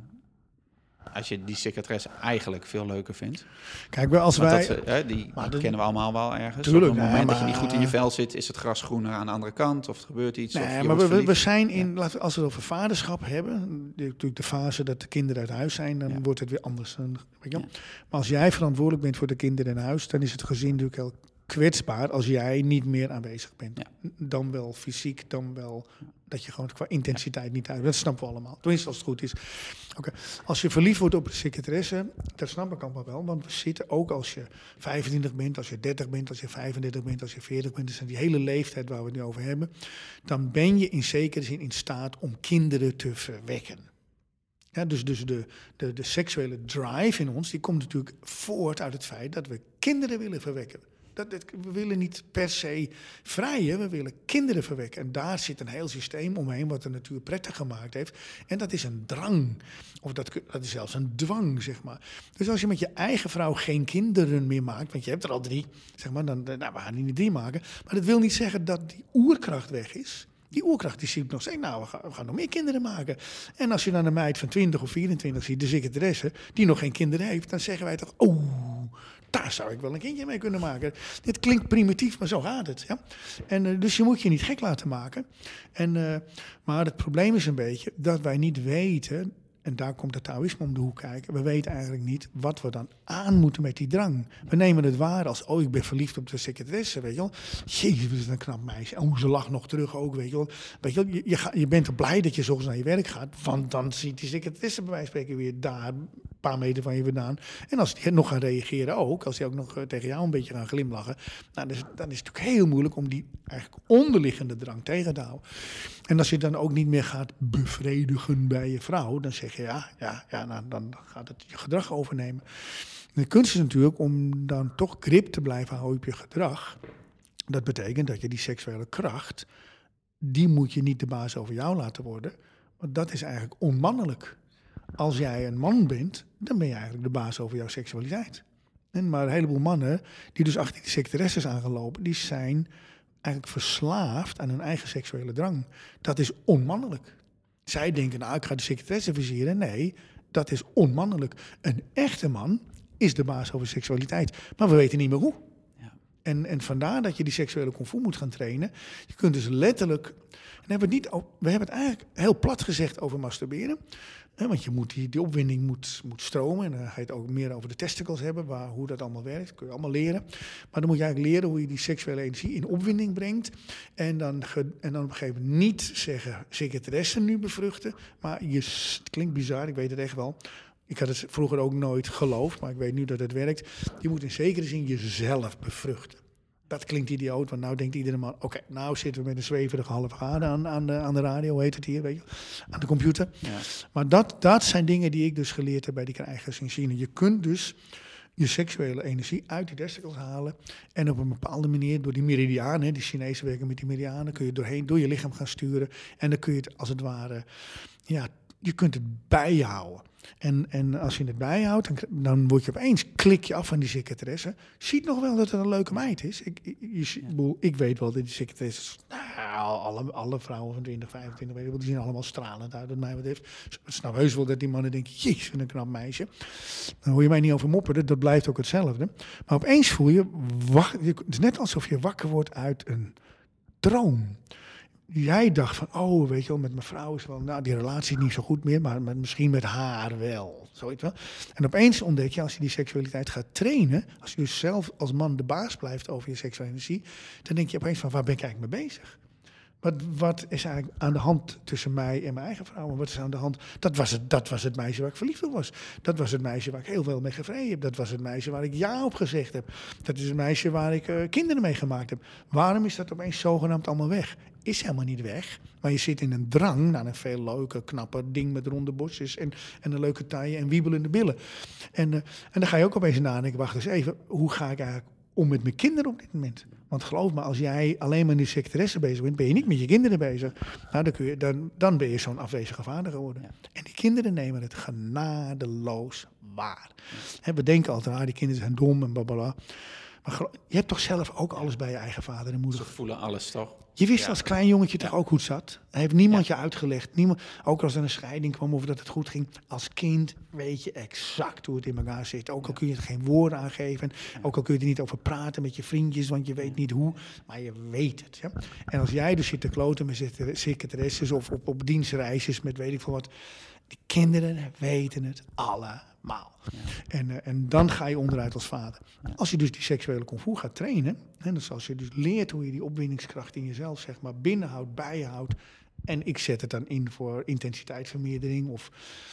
Als je die secretaresse eigenlijk veel leuker vindt. Kijk, als Want wij... dat, eh, hè, die Maar kennen we allemaal wel ergens. Tuurlijk, Op het nee, moment dat je niet goed in je vel zit, is het gras groener aan de andere kant. Of er gebeurt iets. of Nee, je maar we, we, zijn in, als we het over vaderschap hebben, natuurlijk de fase dat de kinderen uit huis zijn, dan Ja. wordt het weer anders. Dan, weet je. Ja. Maar als jij verantwoordelijk bent voor de kinderen in huis, dan is het gezin natuurlijk kwetsbaar als jij niet meer aanwezig bent. Ja. Dan wel fysiek, dan wel dat je gewoon qua intensiteit niet uit. Dat snappen we allemaal. Tenminste, als het goed is. Oké. Als je verliefd wordt op een secretaresse, dat snap ik allemaal wel. Want we zitten ook als je 25 bent, als je 30 bent, als je 35 bent, als je 40 bent. Dus die hele leeftijd waar we het nu over hebben. Dan ben je in zekere zin in staat om kinderen te verwekken. Ja, dus dus de, de, de seksuele drive in ons, die komt natuurlijk voort uit het feit dat we kinderen willen verwekken. Dat, we willen niet per se vrijen, we willen kinderen verwekken. En daar zit een heel systeem omheen wat de natuur prettig gemaakt heeft. En dat is een drang. Of dat, dat is zelfs een dwang, zeg maar. Dus als je met je eigen vrouw geen kinderen meer maakt, want je hebt er al drie, zeg maar, dan, nou, we gaan die niet drie maken. Maar dat wil niet zeggen dat die oerkracht weg is. Die oerkracht die ziet nog steeds, nou, we gaan, we gaan nog meer kinderen maken. En als je dan een meid van 20 of 24 ziet, de secretaresse, die nog geen kinderen heeft, dan zeggen wij toch, oh, daar zou ik wel een kindje mee kunnen maken. Dit klinkt primitief, maar zo gaat het. Ja? En, eh, dus je moet je niet gek laten maken. En, eh, maar het probleem is een beetje dat wij niet weten, en daar komt het Taoïsme om de hoek kijken, we weten eigenlijk niet wat we dan aan moeten met die drang. We nemen het waar als, oh, ik ben verliefd op de secretaresse, weet je wel. Jezus, wat is een knap meisje. Oh, ze lacht nog terug ook, weet je wel. Weet je, wel, je, je, bent er blij dat je zo naar je werk gaat, want dan ziet die secretaresse bij wijze van spreken weer daar een paar meter van je vandaan. En als die nog gaan reageren ook, als die ook nog eh, tegen jou een beetje gaan glimlachen, nou, dan, is, dan is het natuurlijk heel moeilijk om die eigenlijk onderliggende drang tegen te houden. En als je dan ook niet meer gaat bevredigen bij je vrouw, dan zeg je ja, ja, ja nou, dan gaat het je gedrag overnemen. De kunst is natuurlijk om dan toch grip te blijven houden op je gedrag. Dat betekent dat je die seksuele kracht, die moet je niet de baas over jou laten worden. Want dat is eigenlijk onmannelijk. Als jij een man bent, dan ben je eigenlijk de baas over jouw seksualiteit. En maar een heleboel mannen die dus achter die secretaresses aangelopen, die zijn eigenlijk verslaafd aan hun eigen seksuele drang. Dat is onmannelijk. Zij denken, nou, ik ga de secretaresse versieren. Nee, dat is onmannelijk. Een echte man is de baas over seksualiteit. Maar we weten niet meer hoe. Ja. En, en vandaar dat je die seksuele comfort moet gaan trainen. Je kunt dus letterlijk. En hebben we, het niet, we hebben het eigenlijk heel plat gezegd over masturberen want je moet die, opwinding moet, moet stromen. En dan ga je het ook meer over de testicles hebben, waar, hoe dat allemaal werkt. kun je allemaal leren. Maar dan moet je eigenlijk leren hoe je die seksuele energie in opwinding brengt. En dan, en dan op een gegeven moment niet zeggen, secretaressen nu bevruchten. Maar je, het klinkt bizar, ik weet het echt wel. Ik had het vroeger ook nooit geloofd, maar ik weet nu dat het werkt. Je moet in zekere zin jezelf bevruchten. Dat klinkt idioot, want nou denkt iedereen man... oké, nou zitten we met een zweverige halve graden aan, aan, de, aan de radio, heet het hier, weet je, aan de computer. Ja. Maar dat, dat zijn dingen die ik dus geleerd heb bij die krijgers in China. Je kunt dus je seksuele energie uit die testicles halen en op een bepaalde manier door die meridianen, die Chinese werken met die meridianen, kun je doorheen, door je lichaam gaan sturen. En dan kun je het als het ware, ja, je kunt het bijhouden. En, en als je het bijhoudt, dan, dan word je opeens, klik je af van die secretaresse. Ziet nog wel dat het een leuke meid is. Ik, ik, je, ik weet wel dat die secretaresse, nou, alle, alle vrouwen van 20, 25, weet die zien allemaal stralend uit, wat mij betreft. Ik snap heus wel dat die mannen denken, jezus, een knap meisje. Dan hoor je mij niet over mopperen, dat blijft ook hetzelfde. Maar opeens voel je, het is net alsof je wakker wordt uit een droom jij dacht van, oh, weet je wel, met mijn vrouw is wel, nou, die relatie niet zo goed meer, maar met, misschien met haar wel. Zoiets wel. En opeens ontdek je, als je die seksualiteit gaat trainen, als je dus zelf als man de baas blijft over je seksuele energie, dan denk je opeens van, waar ben ik eigenlijk mee bezig? Wat, wat is eigenlijk aan de hand tussen mij en mijn eigen vrouw? Wat is aan de hand? Dat was, het, dat was het meisje waar ik verliefd op was. Dat was het meisje waar ik heel veel mee gevreden heb. Dat was het meisje waar ik ja op gezegd heb. Dat is het meisje waar ik uh, kinderen mee gemaakt heb. Waarom is dat opeens zogenaamd allemaal weg? Is helemaal niet weg. Maar je zit in een drang naar een veel leuke, knappe ding met ronde bosjes en, en een leuke taille en wiebelende billen. En, uh, en dan ga je ook opeens nadenken, wacht eens even, hoe ga ik eigenlijk om met mijn kinderen op dit moment. Want geloof me, als jij alleen maar in die secretaresse bezig bent, ben je niet met je kinderen bezig. Nou, dan, kun je, dan, dan ben je zo'n afwezige vader geworden. En die kinderen nemen het genadeloos waar. we denken altijd, ah, die kinderen zijn dom en blablabla. Maar je hebt toch zelf ook alles bij je eigen vader en moeder. Ze voelen alles toch? Je wist als klein jongetje toch ook hoe het zat? Hij heeft niemand je uitgelegd. Niemand, ook als er een scheiding kwam of dat het goed ging. Als kind weet je exact hoe het in elkaar zit. Ook al kun je er geen woorden aan geven. Ook al kun je er niet over praten met je vriendjes, want je weet niet hoe. Maar je weet het. Ja? En als jij dus zit te kloten met secretaresses of op, op dienstreisjes met weet ik veel wat. Die kinderen weten het alle maal. En, uh, en dan ga je onderuit als vader. Als je dus die seksuele comfort gaat trainen, en dus als je dus leert hoe je die opwindingskracht in jezelf zeg maar binnenhoudt, bijhoudt, en ik zet het dan in voor intensiteitsvermeerdering. Of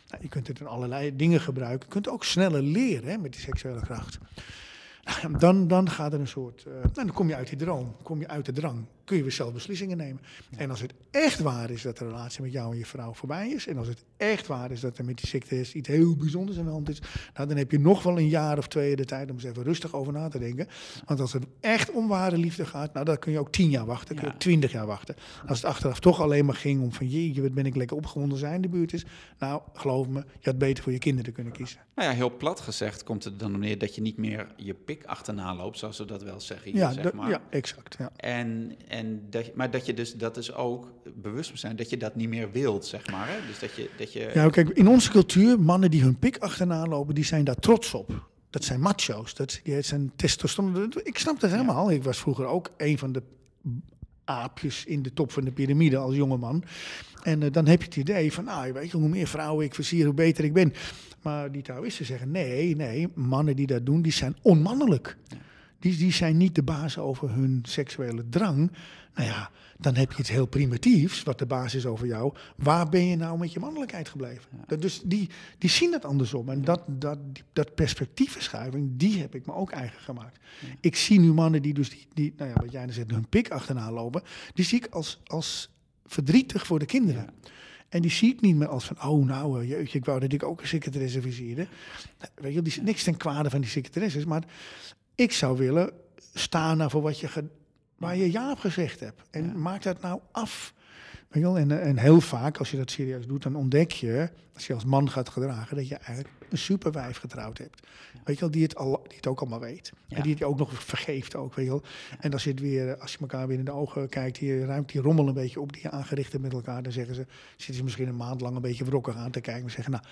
nou, je kunt het in allerlei dingen gebruiken. Je kunt ook sneller leren hè, met die seksuele kracht. Nou, dan, dan gaat er een soort. Uh, dan kom je uit die droom, kom je uit de drang kun je weer zelf beslissingen nemen. En als het echt waar is dat de relatie met jou en je vrouw voorbij is, en als het echt waar is dat er met die ziekte iets heel bijzonders aan de hand is, nou, dan heb je nog wel een jaar of twee de tijd om eens even rustig over na te denken. Want als het echt om ware liefde gaat, nou, dan kun je ook tien jaar wachten, kun je ook twintig jaar wachten. Als het achteraf toch alleen maar ging om van jeetje, wat ben ik lekker opgewonden zijn de buurt is, nou, geloof me, je had beter voor je kinderen kunnen kiezen. Nou ja, heel plat gezegd komt het dan neer dat je niet meer je pik achterna loopt, zoals we dat wel zeggen. Hier, ja, zeg maar. ja, exact. Ja. En, en dat, maar dat je dus, dat is ook bewust zijn dat je dat niet meer wilt, zeg maar. Hè? Dus dat je, dat je... Ja, kijk, in onze cultuur, mannen die hun pik achterna lopen, die zijn daar trots op. Dat zijn macho's, dat, die zijn testosteron. Ik snap dat helemaal. Ik was vroeger ook een van de aapjes in de top van de piramide als jongeman. En uh, dan heb je het idee van, nou, weet je, hoe meer vrouwen ik versier, hoe beter ik ben. Maar die Taoïsten zeggen, nee, nee, mannen die dat doen, die zijn onmannelijk. Die, die zijn niet de baas over hun seksuele drang. Nou ja, dan heb je iets heel primitiefs, wat de basis is over jou. Waar ben je nou met je mannelijkheid gebleven? Dat, dus die, die zien het andersom. En dat, dat, die, dat perspectiefverschuiving, die heb ik me ook eigen gemaakt. Ik zie nu mannen die dus, die, die, nou ja, wat jij dan zegt, hun pik achterna lopen. Die zie ik als, als verdrietig voor de kinderen. En die zie ik niet meer als van, oh nou, eh, jeetje, ik wou dat ik ook een secretaresse viseerde. Weet je, die is niks ten kwade van die secretaresses, maar ik zou willen staan voor wat je waar je ja op gezegd hebt. En Ja. maak dat nou af. Weet je wel? En, eh, en heel vaak, als je dat serieus doet, dan ontdek je, als je als man gaat gedragen, dat je eigenlijk een superwijf getrouwd hebt. Weet je wel, die het, al, die het ook allemaal weet. Ja. En die het ook nog vergeeft ook, weet je wel. En als je, het weer, als je elkaar weer in de ogen kijkt, je ruimt die rommel een beetje op die je aangericht hebt met elkaar, dan zeggen ze, zitten ze misschien een maand lang een beetje wrokkig aan te kijken. En zeggen, nou,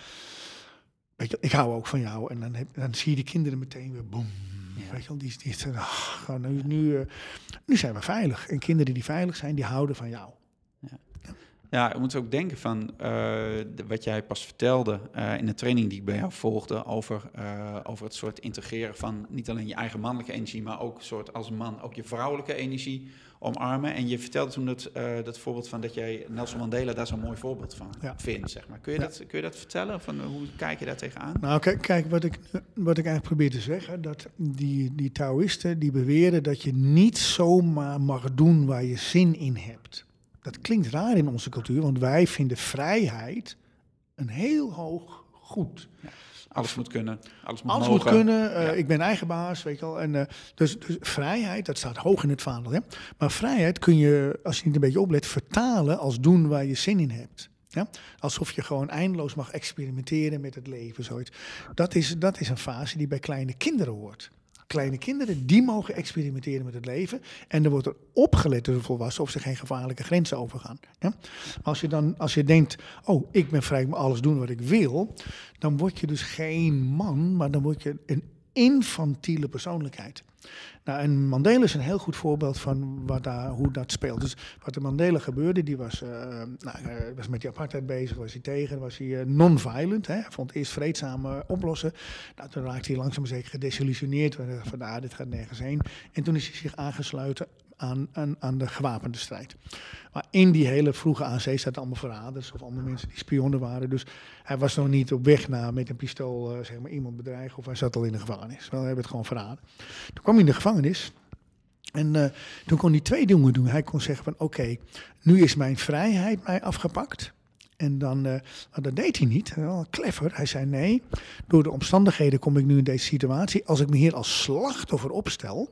weet je, wel, ik hou ook van jou. En dan, heb, dan zie je die kinderen meteen weer, boem. Ja. Weet je wel, die, die, gewoon nu, nu, eh, nu zijn we veilig. En kinderen die veilig zijn, die houden van jou. Ja, je moet ook denken van eh, de- wat jij pas vertelde eh, in de training die ik bij jou volgde over, over het soort integreren van niet alleen je eigen mannelijke energie, maar ook soort als man ook je vrouwelijke energie omarmen. En je vertelde toen dat, eh, dat voorbeeld van dat jij Nelson Mandela daar zo'n mooi voorbeeld van Ja. vindt, zeg maar. Kun je, Ja. dat, kun je dat vertellen? Van, eh, hoe kijk je daar tegenaan? Nou, kijk, kijk wat, ik, wat ik eigenlijk probeer te zeggen, dat die, die Taoïsten die beweren dat je niet zomaar mag doen waar je zin in hebt. Dat klinkt raar in onze cultuur, want wij vinden vrijheid een heel hoog goed. Alles moet kunnen, alles moet Alles mogen. moet kunnen, eh, Ja. ik ben eigen baas, weet je wel. En, eh, dus, dus vrijheid, dat staat hoog in het vaandel. Hè? Maar vrijheid kun je, als je niet een beetje oplet, vertalen als doen waar je zin in hebt. Ja? Alsof je gewoon eindeloos mag experimenteren met het leven. Zoiets. Dat, is, dat is een fase die bij kleine kinderen hoort. Kleine kinderen, die mogen experimenteren met het leven. En er wordt er opgelet door de volwassenen of ze geen gevaarlijke grenzen overgaan. Maar als je dan, als je denkt, oh, ik ben vrij, mag alles doen wat ik wil. Dan word je dus geen man, maar dan word je een infantiele persoonlijkheid. Nou, en Mandela is een heel goed voorbeeld van wat daar, hoe dat speelt. Dus wat er Mandela gebeurde, die was, eh, nou, was met die apartheid bezig, was hij tegen, was hij eh, non-violent. Hij vond eerst vreedzaam eh, oplossen. Nou, toen raakte hij langzaam zeker gedesillusioneerd. Van, nou, dit gaat nergens heen. En toen is hij zich aangesloten aan, aan, aan de gewapende strijd. Maar in die hele vroege ANC zaten allemaal verraders of allemaal mensen die spionnen waren. Dus hij was nog niet op weg naar met een pistool eh, zeg maar, iemand bedreigen of hij zat al in de gevangenis. Wel, hij hebben het gewoon verraden. Toen kwam hij in de gevangenis en eh, toen kon hij twee dingen doen. Hij kon zeggen van oké, nu is mijn vrijheid mij afgepakt. En dan, eh, dat deed hij niet. Wel clever. Hij zei nee, door de omstandigheden kom ik nu in deze situatie. Als ik me hier als slachtoffer opstel,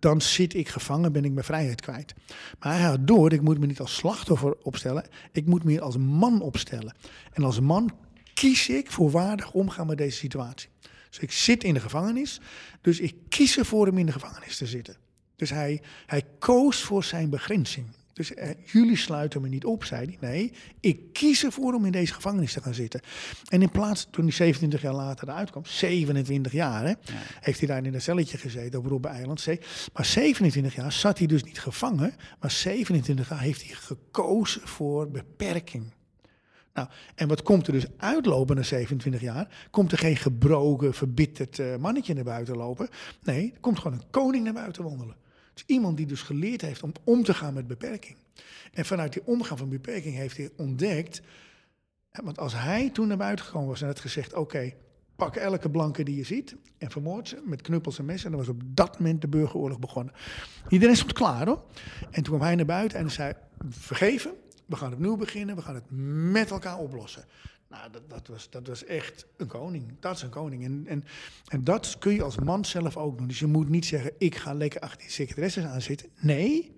dan zit ik gevangen, ben ik mijn vrijheid kwijt. Maar hij had door, ik moet me niet als slachtoffer opstellen, ik moet me als man opstellen. En als man kies ik voor waardig omgaan met deze situatie. Dus ik zit in de gevangenis, dus ik kies ervoor om in de gevangenis te zitten. Dus hij, hij koos voor zijn begrenzing. Dus eh, jullie sluiten me niet op, zei hij. Nee, ik kies ervoor om in deze gevangenis te gaan zitten. En in plaats, toen hij 27 jaar later eruit kwam, 27 jaar, hè, heeft hij daar in een celletje gezeten op Robben-eiland. Maar 27 jaar zat hij dus niet gevangen, maar 27 jaar heeft hij gekozen voor beperking. Nou, en wat komt er dus uitlopen na 27 jaar? Komt er geen gebroken, verbitterd eh, mannetje naar buiten lopen? Nee, er komt gewoon een koning naar buiten wandelen. Iemand die dus geleerd heeft om om te gaan met beperking. En vanuit die omgaan van beperking heeft hij ontdekt... Want als hij toen naar buiten gekomen was en had gezegd... oké, pak elke blanke die je ziet en vermoord ze met knuppels en messen. En dan was op dat moment de burgeroorlog begonnen. Iedereen stond klaar hoor. En toen kwam hij naar buiten en zei... vergeven, we gaan opnieuw beginnen, we gaan het met elkaar oplossen. Nou, dat, dat, was, dat was echt een koning. Dat is een koning. En, en, en dat kun je als man zelf ook doen. Dus je moet niet zeggen, ik ga lekker achter die secretaresses aan zitten. Nee,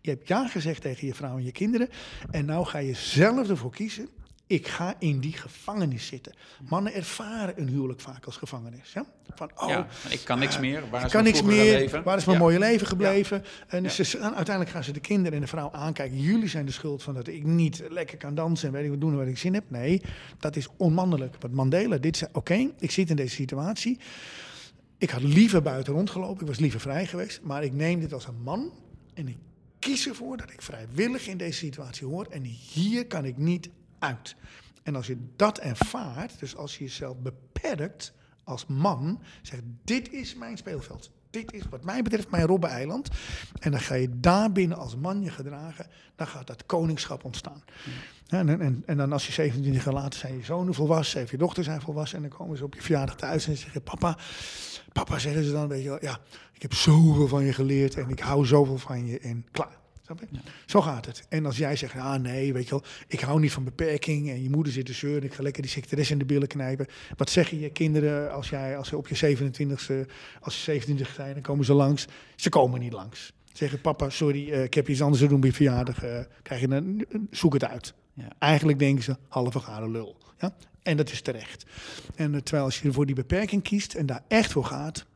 je hebt ja gezegd tegen je vrouw en je kinderen. En nou ga je zelf ervoor kiezen. Ik ga in die gevangenis zitten. Mannen ervaren een huwelijk vaak als gevangenis. Ja? Van, oh, ja, ik kan niks meer. Waar ik is kan mijn niks meer. Leven? Waar is mijn Ja. mooie leven gebleven? En ze, uiteindelijk gaan ze de kinderen en de vrouw aankijken. Jullie zijn de schuld van dat ik niet lekker kan dansen en weet ik wat doen waar ik zin heb. Nee, dat is onmannelijk. Wat Mandela dit zei, oké, ik zit in deze situatie. Ik had liever buiten rondgelopen, ik was liever vrij geweest. Maar ik neem dit als een man en ik kies ervoor dat ik vrijwillig in deze situatie hoor. En hier kan ik niet uit. En als je dat ervaart, dus als je jezelf beperkt als man, zegt dit is mijn speelveld. Dit is wat mij betreft mijn Robben-eiland. En dan ga je daar binnen als man je gedragen, dan gaat dat koningschap ontstaan. Ja, en, en, en dan als je 27 jaar later zijn je zonen volwassen, even je dochters zijn volwassen, en dan komen ze op je verjaardag thuis en ze zeggen, papa, papa zeggen ze dan, weet je wel, ja, ik heb zoveel van je geleerd en ik hou zoveel van je en klaar. Snap je? Zo gaat het. En als jij zegt, ah nee, weet je wel, ik hou niet van beperking en je moeder zit te zeuren, ik ga lekker die secretaresse in de billen knijpen. Wat zeggen je kinderen als jij, als ze op je 27ste, als ze 27 zijn, dan komen ze langs? Ze komen niet langs. Zeggen, papa, sorry, eh, ik heb iets anders te doen bij verjaardag. eh, krijg je een, zoek het uit. Ja. Eigenlijk denken ze, halve garen lul. Ja? En dat is terecht. En eh, terwijl als je voor die beperking kiest en daar echt voor gaat...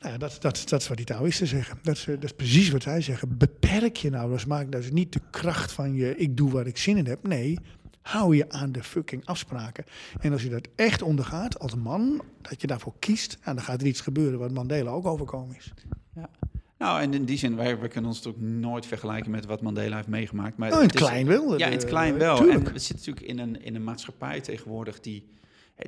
Nou, ja, dat, dat, dat is wat die Taoïsten zeggen. Dat is, eh, dat is precies wat zij zeggen. Beperk je nou, dus maak dus niet de kracht van je... ik doe waar ik zin in heb. Nee, hou je aan de fucking afspraken. En als je dat echt ondergaat als man, dat je daarvoor kiest... Nou, dan gaat er iets gebeuren wat Mandela ook overkomen is. Ja. Nou, en in die zin, wij, wij kunnen ons natuurlijk nooit vergelijken met wat Mandela heeft meegemaakt. Maar Oh, in het is- klein wel. Ja, in het eh, klein wel. tuurlijk. En we zitten natuurlijk in een, in een maatschappij tegenwoordig die,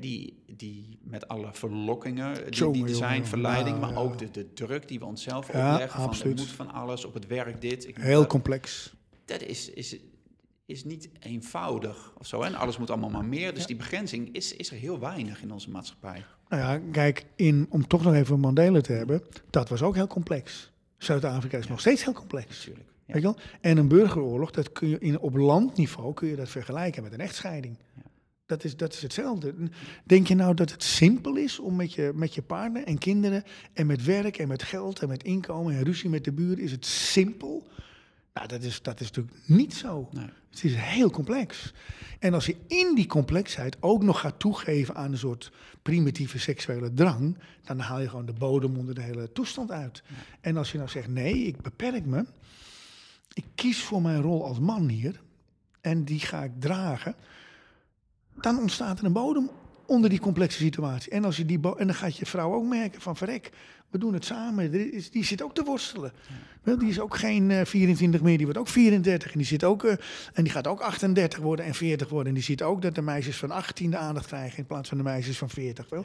die, die met alle verlokkingen die, die zijn, verleiding, Ja, maar ja. ook de, de druk die we onszelf Ja, opleggen. Van, absoluut. er moet van alles, op het werk dit. Ik Heel dat. complex. dat is, is, is niet eenvoudig of zo. En alles moet allemaal maar meer. Dus die begrenzing is, is er heel weinig in onze maatschappij. Nou ja, kijk, in, om toch nog even Mandela te hebben, dat was ook heel complex. Zuid-Afrika is nog steeds heel complex. Natuurlijk. Ja. Weet je wel? En een burgeroorlog, dat kun je in, op landniveau kun je dat vergelijken met een echtscheiding. Dat is, dat is hetzelfde. Denk je nou dat het simpel is om met je, met je partner en kinderen en met werk en met geld en met inkomen en ruzie met de buren, is het simpel? Nou, dat is, dat is natuurlijk niet zo. Nee. Het is heel complex. En als je in die complexheid ook nog gaat toegeven aan een soort primitieve seksuele drang, dan haal je gewoon de bodem onder de hele toestand uit. En als je nou zegt, nee, ik beperk me, ik kies voor mijn rol als man hier en die ga ik dragen, dan ontstaat er een bodem onder die complexe situatie. En, als je die en dan gaat je vrouw ook merken van verrek, we doen het samen. Die zit ook te worstelen. Die is ook geen eh, 24 meer, die wordt ook 34. En die, zit ook, eh, en die gaat ook 38 worden en 40 worden. En die ziet ook dat de meisjes van 18 de aandacht krijgen in plaats van de meisjes van 40. Wel.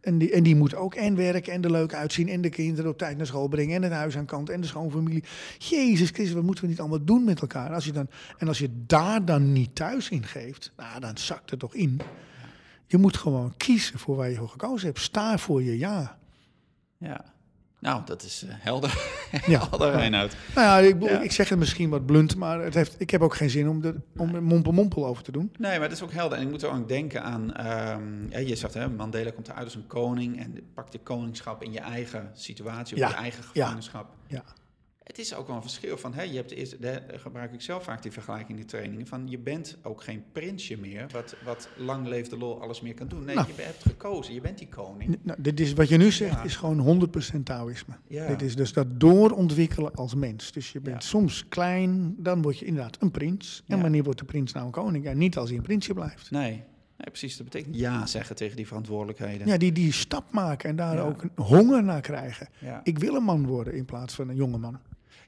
En, die, en die moet ook en werken en er leuk uitzien. En de kinderen op tijd naar school brengen. En het huis aan kant en de schoonfamilie. Jezus Christus, wat moeten we niet allemaal doen met elkaar? Als je dan, en als je daar dan niet thuis in geeft, nou, dan zakt het toch in. Je moet gewoon kiezen voor waar je voor gekozen hebt. Sta voor je ja. Ja. Nou, dat is eh, helder. Ja. helder, Reinoud. Nou ja, ik, Ja. ik zeg het misschien wat blunt, maar het heeft, ik heb ook geen zin om, de, om er mompel-mompel over te doen. Nee, maar dat is ook helder. En ik moet er ook denken aan... ehm, ja, je zegt, hè, Mandela komt eruit als een koning... en pakt je koningschap in je eigen situatie... of je eigen ja. gevangenschap. Ja. Het is ook wel een verschil van... Hè, je hebt eerst, daar gebruik ik zelf vaak die vergelijking in die trainingen... van je bent ook geen prinsje meer... wat, wat lang leefde lol alles meer kan doen. Nee, Nou. je hebt gekozen. Je bent die koning. Nou, dit is, wat je nu zegt Ja. is gewoon 100% Taoïsme. Ja. Dit is dus dat doorontwikkelen als mens. Dus je bent Ja. soms klein, dan word je inderdaad een prins. En wanneer wordt de prins nou een koning? Ja, niet als hij een prinsje blijft. Nee. nee, precies. Dat betekent ja zeggen tegen die verantwoordelijkheden. Ja, die die stap maken en daar Ja. ook een honger naar krijgen. Ja. Ik wil een man worden in plaats van een jonge man.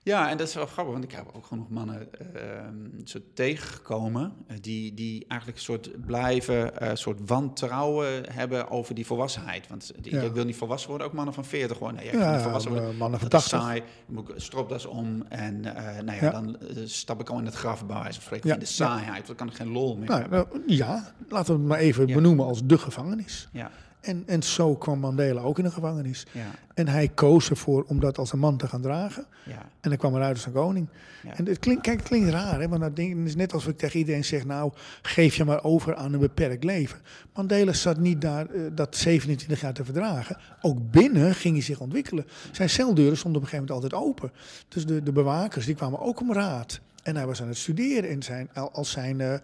Ja, en dat is wel grappig, want ik heb ook genoeg mannen ehm zo tegengekomen eh, die, die eigenlijk een soort blijven, eh soort wantrouwen hebben over die volwassenheid. Want die, Ja. ik wil niet volwassen worden, ook mannen van 40 gewoon. Nee, ik Ja, niet volwassen worden. eh, mannen van dat is 80. saai. Dan moet ik stropdas om en nou ja, Ja. dan stap ik al in het graf bij wijze van spreken. Ja, In de saaiheid, dan kan ik geen lol meer. Nou, nou, ja, laten we het maar even benoemen als de gevangenis. Ja, En, en zo kwam Mandela ook in de gevangenis. ja, En hij koos ervoor om dat als een man te gaan dragen. ja. En dan kwam eruit als een koning. Ja. En het klinkt, kijk, het klinkt raar, hè? want dat ding, het is net als ik tegen iedereen zeg, nou, geef je maar over aan een beperkt leven. Mandela zat niet daar eh, dat 27 jaar te verdragen. Ook binnen ging hij zich ontwikkelen. Zijn celdeuren stonden op een gegeven moment altijd open. Dus de, de bewakers, die kwamen ook om raad. En hij was aan het studeren en zijn, al- als zijn, eh, eh,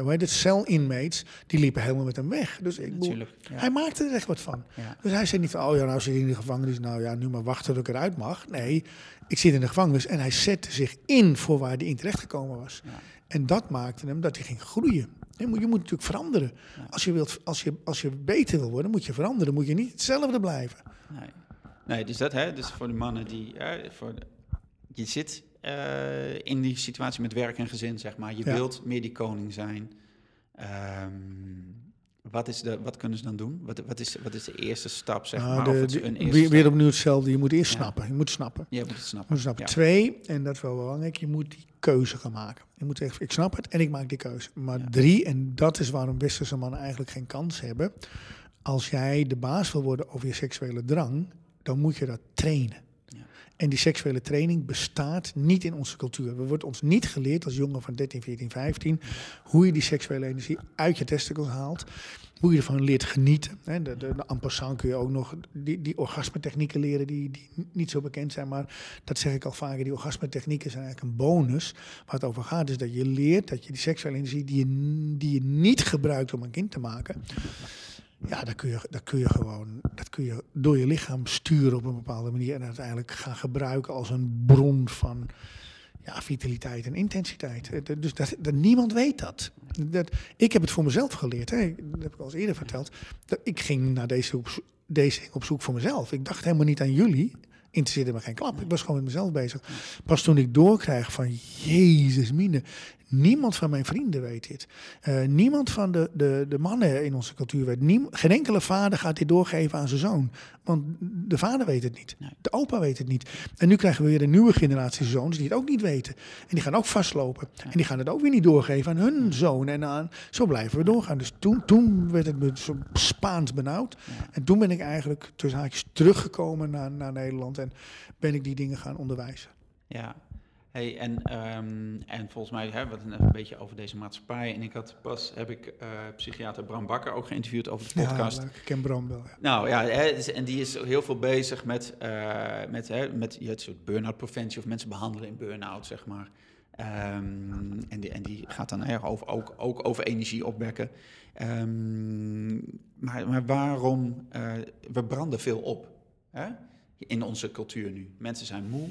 hoe heet het, cel-inmates, die liepen helemaal met hem weg. Dus ik bedoel, Natuurlijk, ja. hij maakte er echt wat van. Ja. Dus hij zei niet van, oh ja, nou zit ik in de gevangenis, nou ja, nu maar wachten tot ik eruit mag. Nee, ik zit in de gevangenis en hij zette zich in voor waar hij in terecht gekomen was. Ja. En dat maakte hem dat hij ging groeien. Je moet, je moet natuurlijk veranderen. Als, je wilt, als, je, als je beter wil worden, moet je veranderen. Moet je niet hetzelfde blijven. Nee. nee, dus dat, hè, dus voor de mannen die, hè, voor de- je zit eh, in die situatie met werk en gezin, zeg maar. Je Ja. wilt meer die koning zijn. Ehm, wat, is de, wat kunnen ze dan doen? Wat, wat, is, wat is de eerste stap, zeg Nou, maar? de- de- een weer, weer opnieuw hetzelfde. Je moet eerst Ja. snappen. Je moet snappen. Je moet het Je snappen. moet snappen. Ja. Twee, en dat is wel belangrijk, je moet die keuze gaan maken. Je moet zeggen, ik snap het en ik maak die keuze. Maar Ja. drie, en dat is waarom westerse mannen eigenlijk geen kans hebben. Als jij de baas wil worden over je seksuele drang, dan moet je dat trainen. En die seksuele training bestaat niet in onze cultuur. We wordt ons niet geleerd als jongen van 13, 14, 15 hoe je die seksuele energie uit je testicles haalt. Hoe je ervan leert genieten. De, de, de kun je ook nog die, die orgasmetechnieken leren die, die niet zo bekend zijn. Maar dat zeg ik al vaker, die orgasmetechnieken zijn eigenlijk een bonus. Waar het over gaat is dat je leert dat je die seksuele energie die je, die je niet gebruikt om een kind te maken ja, dat kun, je, dat kun je gewoon dat kun je door je lichaam sturen op een bepaalde manier. En uiteindelijk gaan gebruiken als een bron van ja, vitaliteit en intensiteit. Eh, dus dat, dat, niemand weet dat. dat. Ik heb het voor mezelf geleerd. Hè. Dat heb ik al eens eerder verteld. Dat ik ging naar deze deze op zoek voor mezelf. Ik dacht helemaal niet aan jullie interesseerde me geen klap. Ik was gewoon met mezelf bezig. Pas toen ik doorkrijg van, jezus mine, niemand van mijn vrienden weet dit. Uh, niemand van de, de, de mannen in onze cultuur weet. Niem, geen enkele vader gaat dit doorgeven aan zijn zoon. Want de vader weet het niet. De opa weet het niet. En nu krijgen we weer een nieuwe generatie zoons die het ook niet weten. En die gaan ook vastlopen. En die gaan het ook weer niet doorgeven aan hun zoon. En aan, zo blijven we doorgaan. Dus toen, toen werd het me zo Spaans benauwd. En toen ben ik eigenlijk tussen haakjes teruggekomen naar, naar Nederland. En ben ik die dingen gaan onderwijzen. Ja, Hey, en, um, en volgens mij hebben we het een beetje over deze maatschappij. En ik had pas, heb ik uh, psychiater Bram Bakker ook geïnterviewd over de podcast. Ja, ik ken Bram wel. Ja. Nou ja, dus, en die is heel veel bezig met, uh, met, hè, met het soort burn-out preventie of mensen behandelen in burn-out, zeg maar. Um, en, die, en die gaat dan erg over, ook, ook over energie opwekken. Um, maar, maar waarom, uh, we branden veel op hè? In onze cultuur nu. Mensen zijn moe.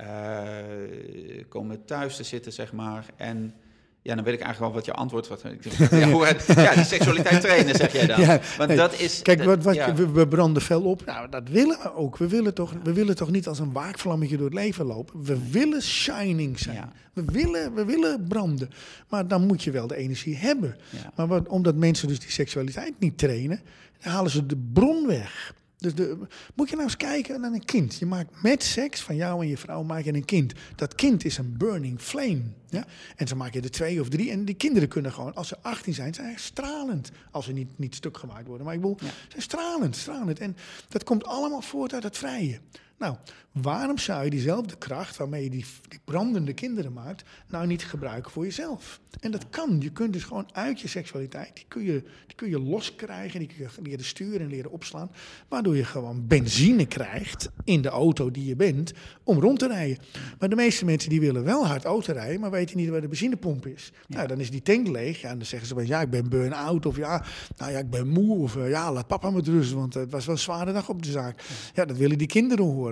Uh, komen thuis te zitten, zeg maar. En ja, dan weet ik eigenlijk wel wat je antwoord wordt. Ja, hoe het, ja, die seksualiteit trainen, zeg jij dan. Ja, Want dat is... Kijk, wat, wat ja. we, we, branden fel op. Nou, dat willen we ook. We willen, toch, we willen toch niet als een waakvlammetje door het leven lopen. We willen shining zijn. We, willen, we willen branden. Maar dan moet je wel de energie hebben. Maar wat, omdat mensen dus die seksualiteit niet trainen, halen ze de bron weg. Dus de, moet je nou eens kijken naar een kind. Je maakt met seks van jou en je vrouw maak je een kind. Dat kind is een burning flame. Ja? En zo maak je er twee of drie. En die kinderen kunnen gewoon, als ze 18 zijn, zijn stralend. Als ze niet, niet stuk gemaakt worden. Maar ik bedoel, ja. zijn stralend, stralend. En dat komt allemaal voort uit het vrije. Nou, waarom zou je diezelfde kracht waarmee je die, die, brandende kinderen maakt, nou niet gebruiken voor jezelf? En dat kan. Je kunt dus gewoon uit je seksualiteit, die kun je, die kun je loskrijgen, die kun je leren sturen en leren opslaan, waardoor je gewoon benzine krijgt in de auto die je bent om rond te rijden. Maar de meeste mensen die willen wel hard auto rijden, maar weten niet waar de benzinepomp is. Ja. Nou, dan is die tank leeg. Ja, en dan zeggen ze van ja, ik ben burn-out of ja, nou ja, ik ben moe of uh, ja, laat papa me rusten, want het was wel een zware dag op de zaak. Ja, dat willen die kinderen horen.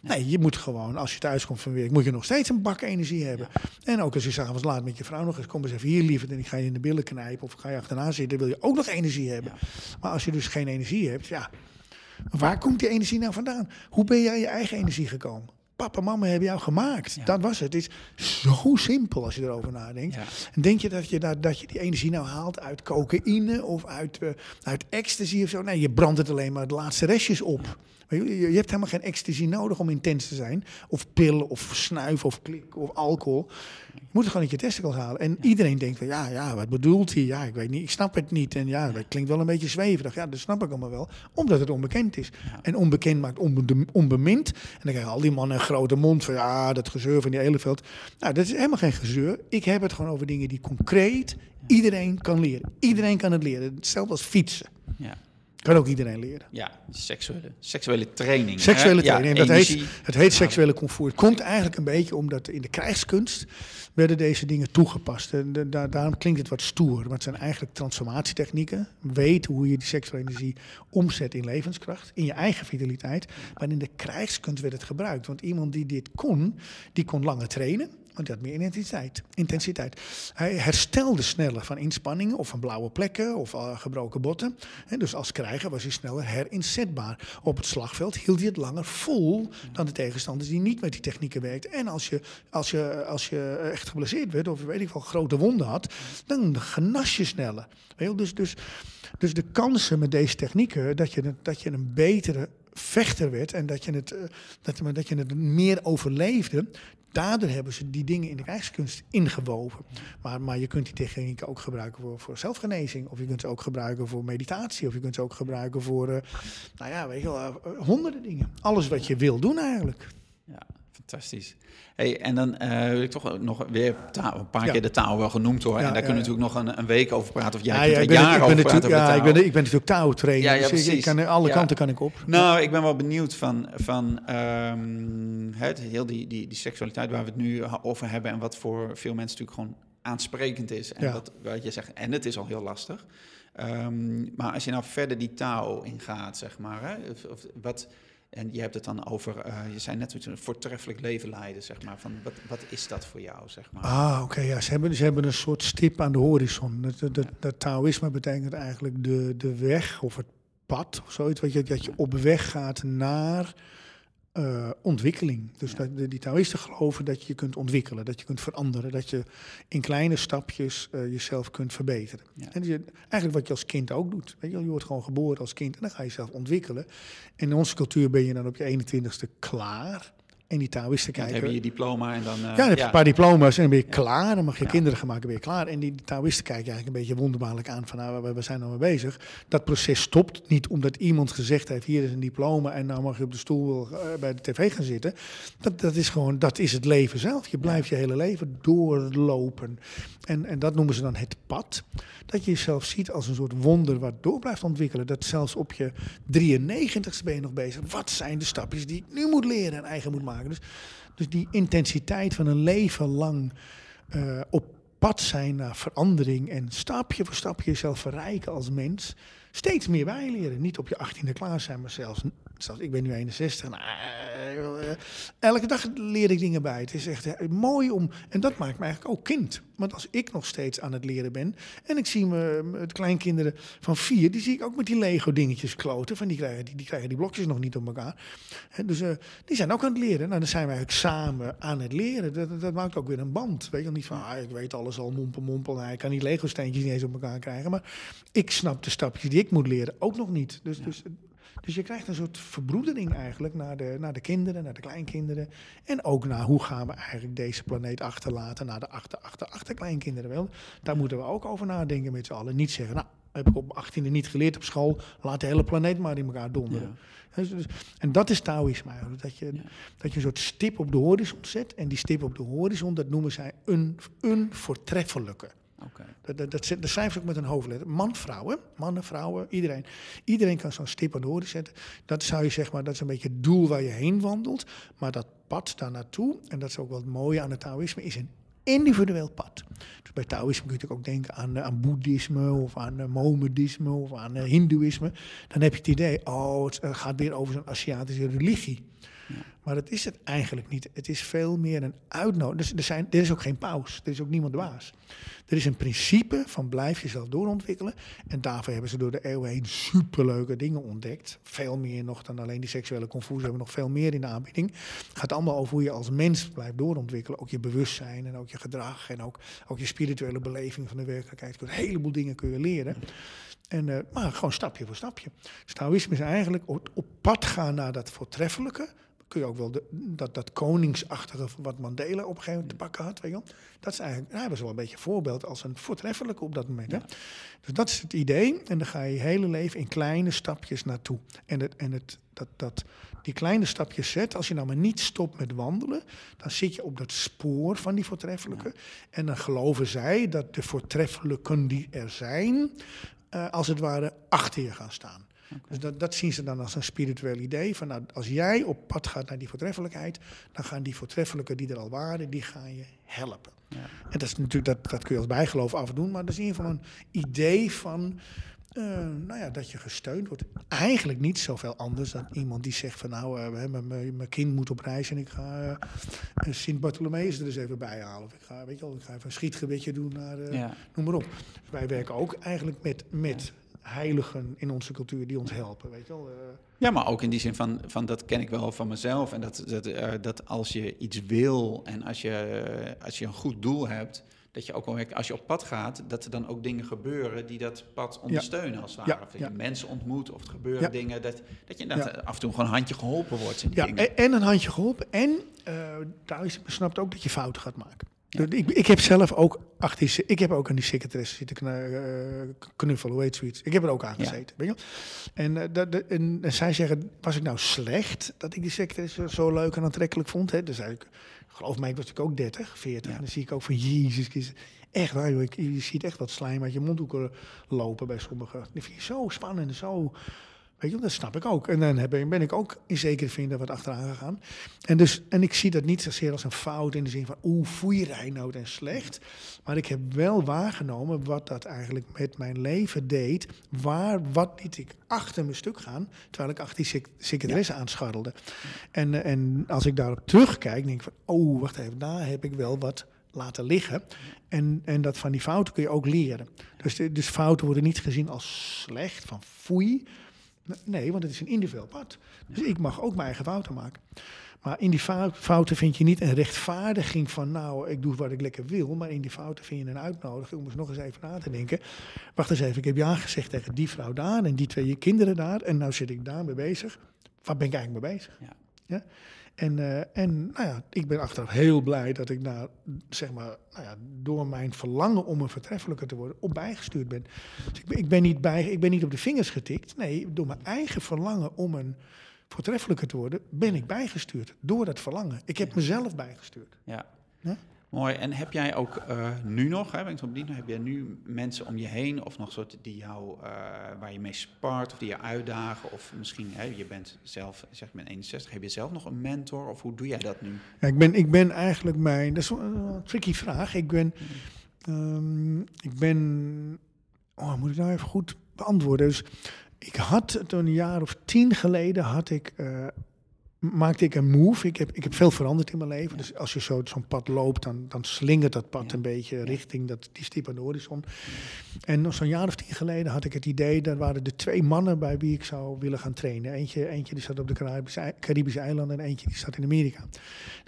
Nee, je moet gewoon, als je thuis komt van werk, moet je nog steeds een bak energie hebben. En ook als je s'avonds laat met je vrouw nog eens, kom eens even hier liever en ik ga je in de billen knijpen of ga je achterna zitten, wil je ook nog energie hebben. Maar als je dus geen energie hebt, ja, waar komt die energie nou vandaan? Hoe ben jij je eigen energie gekomen? papa, mama hebben jou gemaakt. Ja. Dat was het. Het is zo simpel als je erover nadenkt. Ja. En denk je dat je, dat, dat je die energie nou haalt uit cocaïne of uit, uh, uit ecstasy of zo? Nee, je brandt het alleen maar de laatste restjes op. Je, je, hebt helemaal geen ecstasy nodig om intens te zijn. Of pillen, of snuiven, of klik, of alcohol. Je moet het gewoon uit je testicles halen. En iedereen denkt van, ja, ja, wat bedoelt hij? Ja, ik weet niet, ik snap het niet. En ja, dat klinkt wel een beetje zweverig. Ja, dat snap ik allemaal wel. Omdat het onbekend is. En onbekend maakt onbe onbemind. En dan krijgen al die mannen een grote mond van, ja, dat gezeur van die eleveld. Nou, dat is helemaal geen gezeur. Ik heb het gewoon over dingen die concreet iedereen kan leren. Iedereen kan het leren. Hetzelfde als fietsen. Ja. Kan ook iedereen leren. Ja, seksuele, seksuele training. Seksuele training. Ja, dat heet, het heet seksuele comfort. Het komt eigenlijk een beetje omdat in de krijgskunst werden deze dingen toegepast. En de, daarom klinkt het wat stoer. Maar het zijn eigenlijk transformatietechnieken. Weten hoe je die seksuele energie omzet in levenskracht. In je eigen vitaliteit. Maar in de krijgskunst werd het gebruikt. Want iemand die dit kon, die kon langer trainen. Want hij had meer intensiteit. intensiteit. Hij herstelde sneller van inspanningen of van blauwe plekken of uh, gebroken botten. En dus als krijger was hij sneller herinzetbaar. Op het slagveld hield hij het langer vol dan de tegenstanders die niet met die technieken werkten. En als je, als je, als je echt geblesseerd werd of weet ik wel, grote wonden had, dan genas je sneller. Dus, dus, dus de kansen met deze technieken dat je, dat je een betere vechter werd en dat je het, dat, dat je het meer overleefde, daardoor hebben ze die dingen in de krijgskunst ingewoven. Maar, maar je kunt die technieken ook gebruiken voor, voor zelfgenezing. Of je kunt ze ook gebruiken voor meditatie. Of je kunt ze ook gebruiken voor, uh, nou ja, weet je wel, uh, honderden dingen. Alles wat je wil doen eigenlijk. Ja. Fantastisch. Hey, en dan uh, wil ik toch nog weer taal, een paar Ja. keer de taal wel genoemd hoor. Ja, en daar ja, kunnen we natuurlijk nog een, een week over praten. Of jij Ja, kunt er jaren over praten over ja, de ik taal. ben, ik ben natuurlijk touwtrainer. Ja, dus ik- kan, alle kanten kan ik op. Nou, ik ben wel benieuwd van, van ehm, het, heel die, die, die seksualiteit waar we het nu over hebben en wat voor veel mensen natuurlijk gewoon aansprekend is. En Ja. wat, wat je zegt, en het is al heel lastig. Ehm, maar als je nou verder die taal ingaat, zeg maar, hè, of, of wat, en je hebt het dan over, eh, je zei net een voortreffelijk leven leiden, zeg maar. Van, wat, wat is dat voor jou, zeg maar? Ah, oké. ja, ze, hebben, ze hebben een soort stip aan de horizon. Dat, dat, dat, dat Taoïsme betekent eigenlijk de, de weg of het pad of zoiets. Weet je, dat je op weg gaat naar eh, ontwikkeling. Dus Ja. dat, de, die Taoïsten geloven dat je je kunt ontwikkelen, dat je kunt veranderen, dat je in kleine stapjes eh, jezelf kunt verbeteren. Ja. En je, eigenlijk wat je als kind ook doet. Weet je, je wordt gewoon geboren als kind en dan ga je jezelf ontwikkelen. En in onze cultuur ben je dan op je 21ste klaar. En die Dan kijken... heb je je diploma en dan... eh, Ja, dan heb je een paar diploma's en dan ben je klaar. Dan mag je Ja. kinderen gaan maken, ben je klaar. En die Taoïsten kijken eigenlijk een beetje wonderbaarlijk aan van nou, we, zijn nou mee bezig. Dat proces stopt niet omdat iemand gezegd heeft, hier is een diploma en nou mag je op de stoel eh, bij de tv gaan zitten. Dat, dat is gewoon, dat is het leven zelf. Je blijft je hele leven doorlopen. En, en dat noemen ze dan het pad. Dat je jezelf ziet als een soort wonder wat door blijft ontwikkelen. Dat zelfs op je 93ste ben je nog bezig. Wat zijn de stapjes die ik nu moet leren en eigen moet maken? Dus, dus die intensiteit van een leven lang eh, op pad zijn naar verandering en stapje voor stapje jezelf verrijken als mens. Steeds meer bijleren. Niet op je 18e klaar zijn, maar zelfs, zelfs ik ben nu 61. Nou, eh, elke dag leer ik dingen bij. Het is echt eh, mooi om. En dat maakt me eigenlijk ook kind. Want als ik nog steeds aan het leren ben. en ik zie me, de kleinkinderen van vier. die zie ik ook met die Lego-dingetjes kloten. Van die, krijgen, die, die krijgen die blokjes nog niet op elkaar. Dus eh, die zijn ook aan het leren. Nou, dan zijn wij eigenlijk samen aan het leren. Dat, dat, maakt ook weer een band. Weet je niet van. Ah, ik weet alles al, mompel, mompel. Nou, ik kan die Lego-steentjes niet eens op elkaar krijgen. Maar ik snap de stapjes die ik moet leren ook nog niet. Dus. dus dus je krijgt een soort verbroedering eigenlijk naar de, naar de kinderen, naar de kleinkinderen. En ook naar hoe gaan we eigenlijk deze planeet achterlaten naar de achter, achter, achterkleinkinderen. Wel, daar moeten we ook over nadenken met z'n allen. Niet zeggen, nou, heb ik op 18e niet geleerd op school, laat de hele planeet maar in elkaar donderen. Dus- dus- en dat is Taoïsme eigenlijk. Dat je, Ja. dat je een soort stip op de horizon zet. En die stip op de horizon, dat noemen zij een, een voortreffelijke. Dat, dat, dat, dat schrijven ze ook met een hoofdletter. Man, vrouwen, mannen, vrouwen, iedereen. Iedereen kan zo'n stip aan de zetten. Dat zou je zeg maar, dat is een beetje het doel waar je heen wandelt. Maar dat pad daar naartoe, en dat is ook wel het mooie aan het Taoïsme, is een individueel pad. Dus bij Taoïsme kun je natuurlijk ook denken aan, eh, aan boeddhisme of aan uh, Mohammedisme of aan eh, hindoeïsme. Dan heb je het idee, oh, het eh, gaat weer over zo'n Aziatische religie. Maar dat is het eigenlijk niet. Het is veel meer een uitnodiging. Dus er, zijn, er is ook geen paus. Er is ook niemand de baas. Er is een principe van blijf jezelf doorontwikkelen. En daarvoor hebben ze door de eeuwen heen superleuke dingen ontdekt. Veel meer nog dan alleen die seksuele confusie. We hebben nog veel meer in de aanbieding. Het gaat allemaal over hoe je als mens blijft doorontwikkelen. Ook je bewustzijn en ook je gedrag. En ook, ook je spirituele beleving van de werkelijkheid. Een heleboel dingen kun je leren. En, eh, maar gewoon stapje voor stapje. Dus Taoïsme is eigenlijk op pad gaan naar dat voortreffelijke. Kun je ook wel de, dat, dat koningsachtige wat Mandela op een gegeven moment te pakken had. Weet je. Dat is eigenlijk, hij was wel een beetje een voorbeeld als een voortreffelijke op dat moment. Hè? Dus dat is het idee. En dan ga je je hele leven in kleine stapjes naartoe. En, het, en het, dat, dat, die kleine stapjes zet, als je nou maar niet stopt met wandelen, dan zit je op dat spoor van die voortreffelijke. En dan geloven zij dat de voortreffelijken die er zijn, eh, als het ware achter je gaan staan. Dus dat, dat zien ze dan als een spiritueel idee. Van nou, als jij op pad gaat naar die voortreffelijkheid, dan gaan die voortreffelijke die er al waren, die gaan je helpen. Ja. En dat is natuurlijk, dat, dat kun je als bijgeloof afdoen, maar dat is in ieder geval een idee van. eh, nou ja, dat je gesteund wordt. Eigenlijk niet zoveel anders dan iemand die zegt van nou, eh, mijn- kind moet op reis en ik ga eh, een Sint Bartholomeus er eens even bij halen. Of ik ga, weet je wel, ik ga even een schietgebedje doen naar, eh, Ja. noem maar op. Dus wij werken ook eigenlijk met, met heiligen in onze cultuur die ons helpen, weet je wel. eh. Ja, maar ook in die zin van, van dat ken ik wel van mezelf. En dat, dat, eh, dat als je iets wil en als je, eh, als je een goed doel hebt, dat je ook wel merkt, als je op pad gaat, dat er dan ook dingen gebeuren die dat pad ondersteunen als het ware. Ja, Of dat ja. je mensen ontmoet of het gebeuren dingen, dat, dat je dat af en toe gewoon een handje geholpen wordt in die Ja, dingen. en, en een handje geholpen. En uh, Taoïsme snapt ook dat je fouten gaat maken. Ik, ik heb zelf ook achter die, ik heb ook aan die secretaresse zitten eh, knuffelen, hoe heet zoiets. Ik heb er ook aan Ja. gezeten, weet je. En, eh, dat, en, en zij zeggen, was ik nou slecht dat ik die secretaresse zo leuk en aantrekkelijk vond? Hè? Dus ik, geloof mij, ik was natuurlijk ook 30, 40. Ja. En dan zie ik ook van, jezus Christus, echt waar, je ziet echt wat slijm uit je mondhoeken lopen bij sommigen. Dat vind je zo spannend en zo... Weet je, dat snap ik ook. En dan heb ben ik ook in zekere zin daar wat achteraan gegaan. En, dus, en ik zie dat niet zozeer als een fout in de zin van, oeh, foei Reinoud en slecht. Maar ik heb wel waargenomen wat dat eigenlijk met mijn leven deed. Waar, wat liet ik achter mijn stuk gaan, terwijl ik achter die sec- secretaresse aanscharrelde. En, en als ik daarop terugkijk, denk ik van, oh, wacht even, daar heb ik wel wat laten liggen. En, en dat van die fouten kun je ook leren. Dus, de- dus fouten worden niet gezien als slecht, van foei. Nee, want het is een individueel pad. Dus ik mag ook mijn eigen fouten maken. Maar in die fou- fouten vind je niet een rechtvaardiging van, nou, ik doe wat ik lekker wil. Maar in die fouten vind je een uitnodiging om eens nog eens even na te denken. Wacht eens even, ik heb ja gezegd tegen die vrouw daar en die twee kinderen daar. En nou zit ik daarmee bezig. Waar ben ik eigenlijk mee bezig? Ja. Ja? En, eh, en nou ja, ik ben achteraf heel blij dat ik daar, zeg maar, nou ja, door mijn verlangen om een vertreffelijker te worden, op bijgestuurd ben. Dus ik, ben ik, ben niet bij, ik ben niet op de vingers getikt. Nee, door mijn eigen verlangen om een voortreffelijker te worden, ben ik bijgestuurd. Door dat verlangen. Ik heb mezelf bijgestuurd. Ja. Ja. Mooi. En heb jij ook eh, nu nog, hè, ben ik zo benieuwd, heb jij nu mensen om je heen of nog soort die jou, eh, waar je mee spart of die je uitdagen? Of misschien, hè, je bent zelf, zeg ik ben 61, heb je zelf nog een mentor of hoe doe jij dat nu? Ja, ik, ben, ik ben eigenlijk mijn. Dat is wel een tricky vraag. Ik ben. ehm, ik ben. Oh, moet ik nou even goed beantwoorden? Dus ik had toen een jaar of tien geleden had ik. eh, maakte ik een move. Ik heb, ik heb veel veranderd in mijn leven. Dus als je zo, zo'n pad loopt, dan, dan slingert dat pad een beetje richting dat, die stip aan de horizon. En nog zo'n jaar of tien geleden had ik het idee, daar waren er twee mannen bij wie ik zou willen gaan trainen. Eentje, eentje die zat op de Caribische eilanden en eentje die zat in Amerika.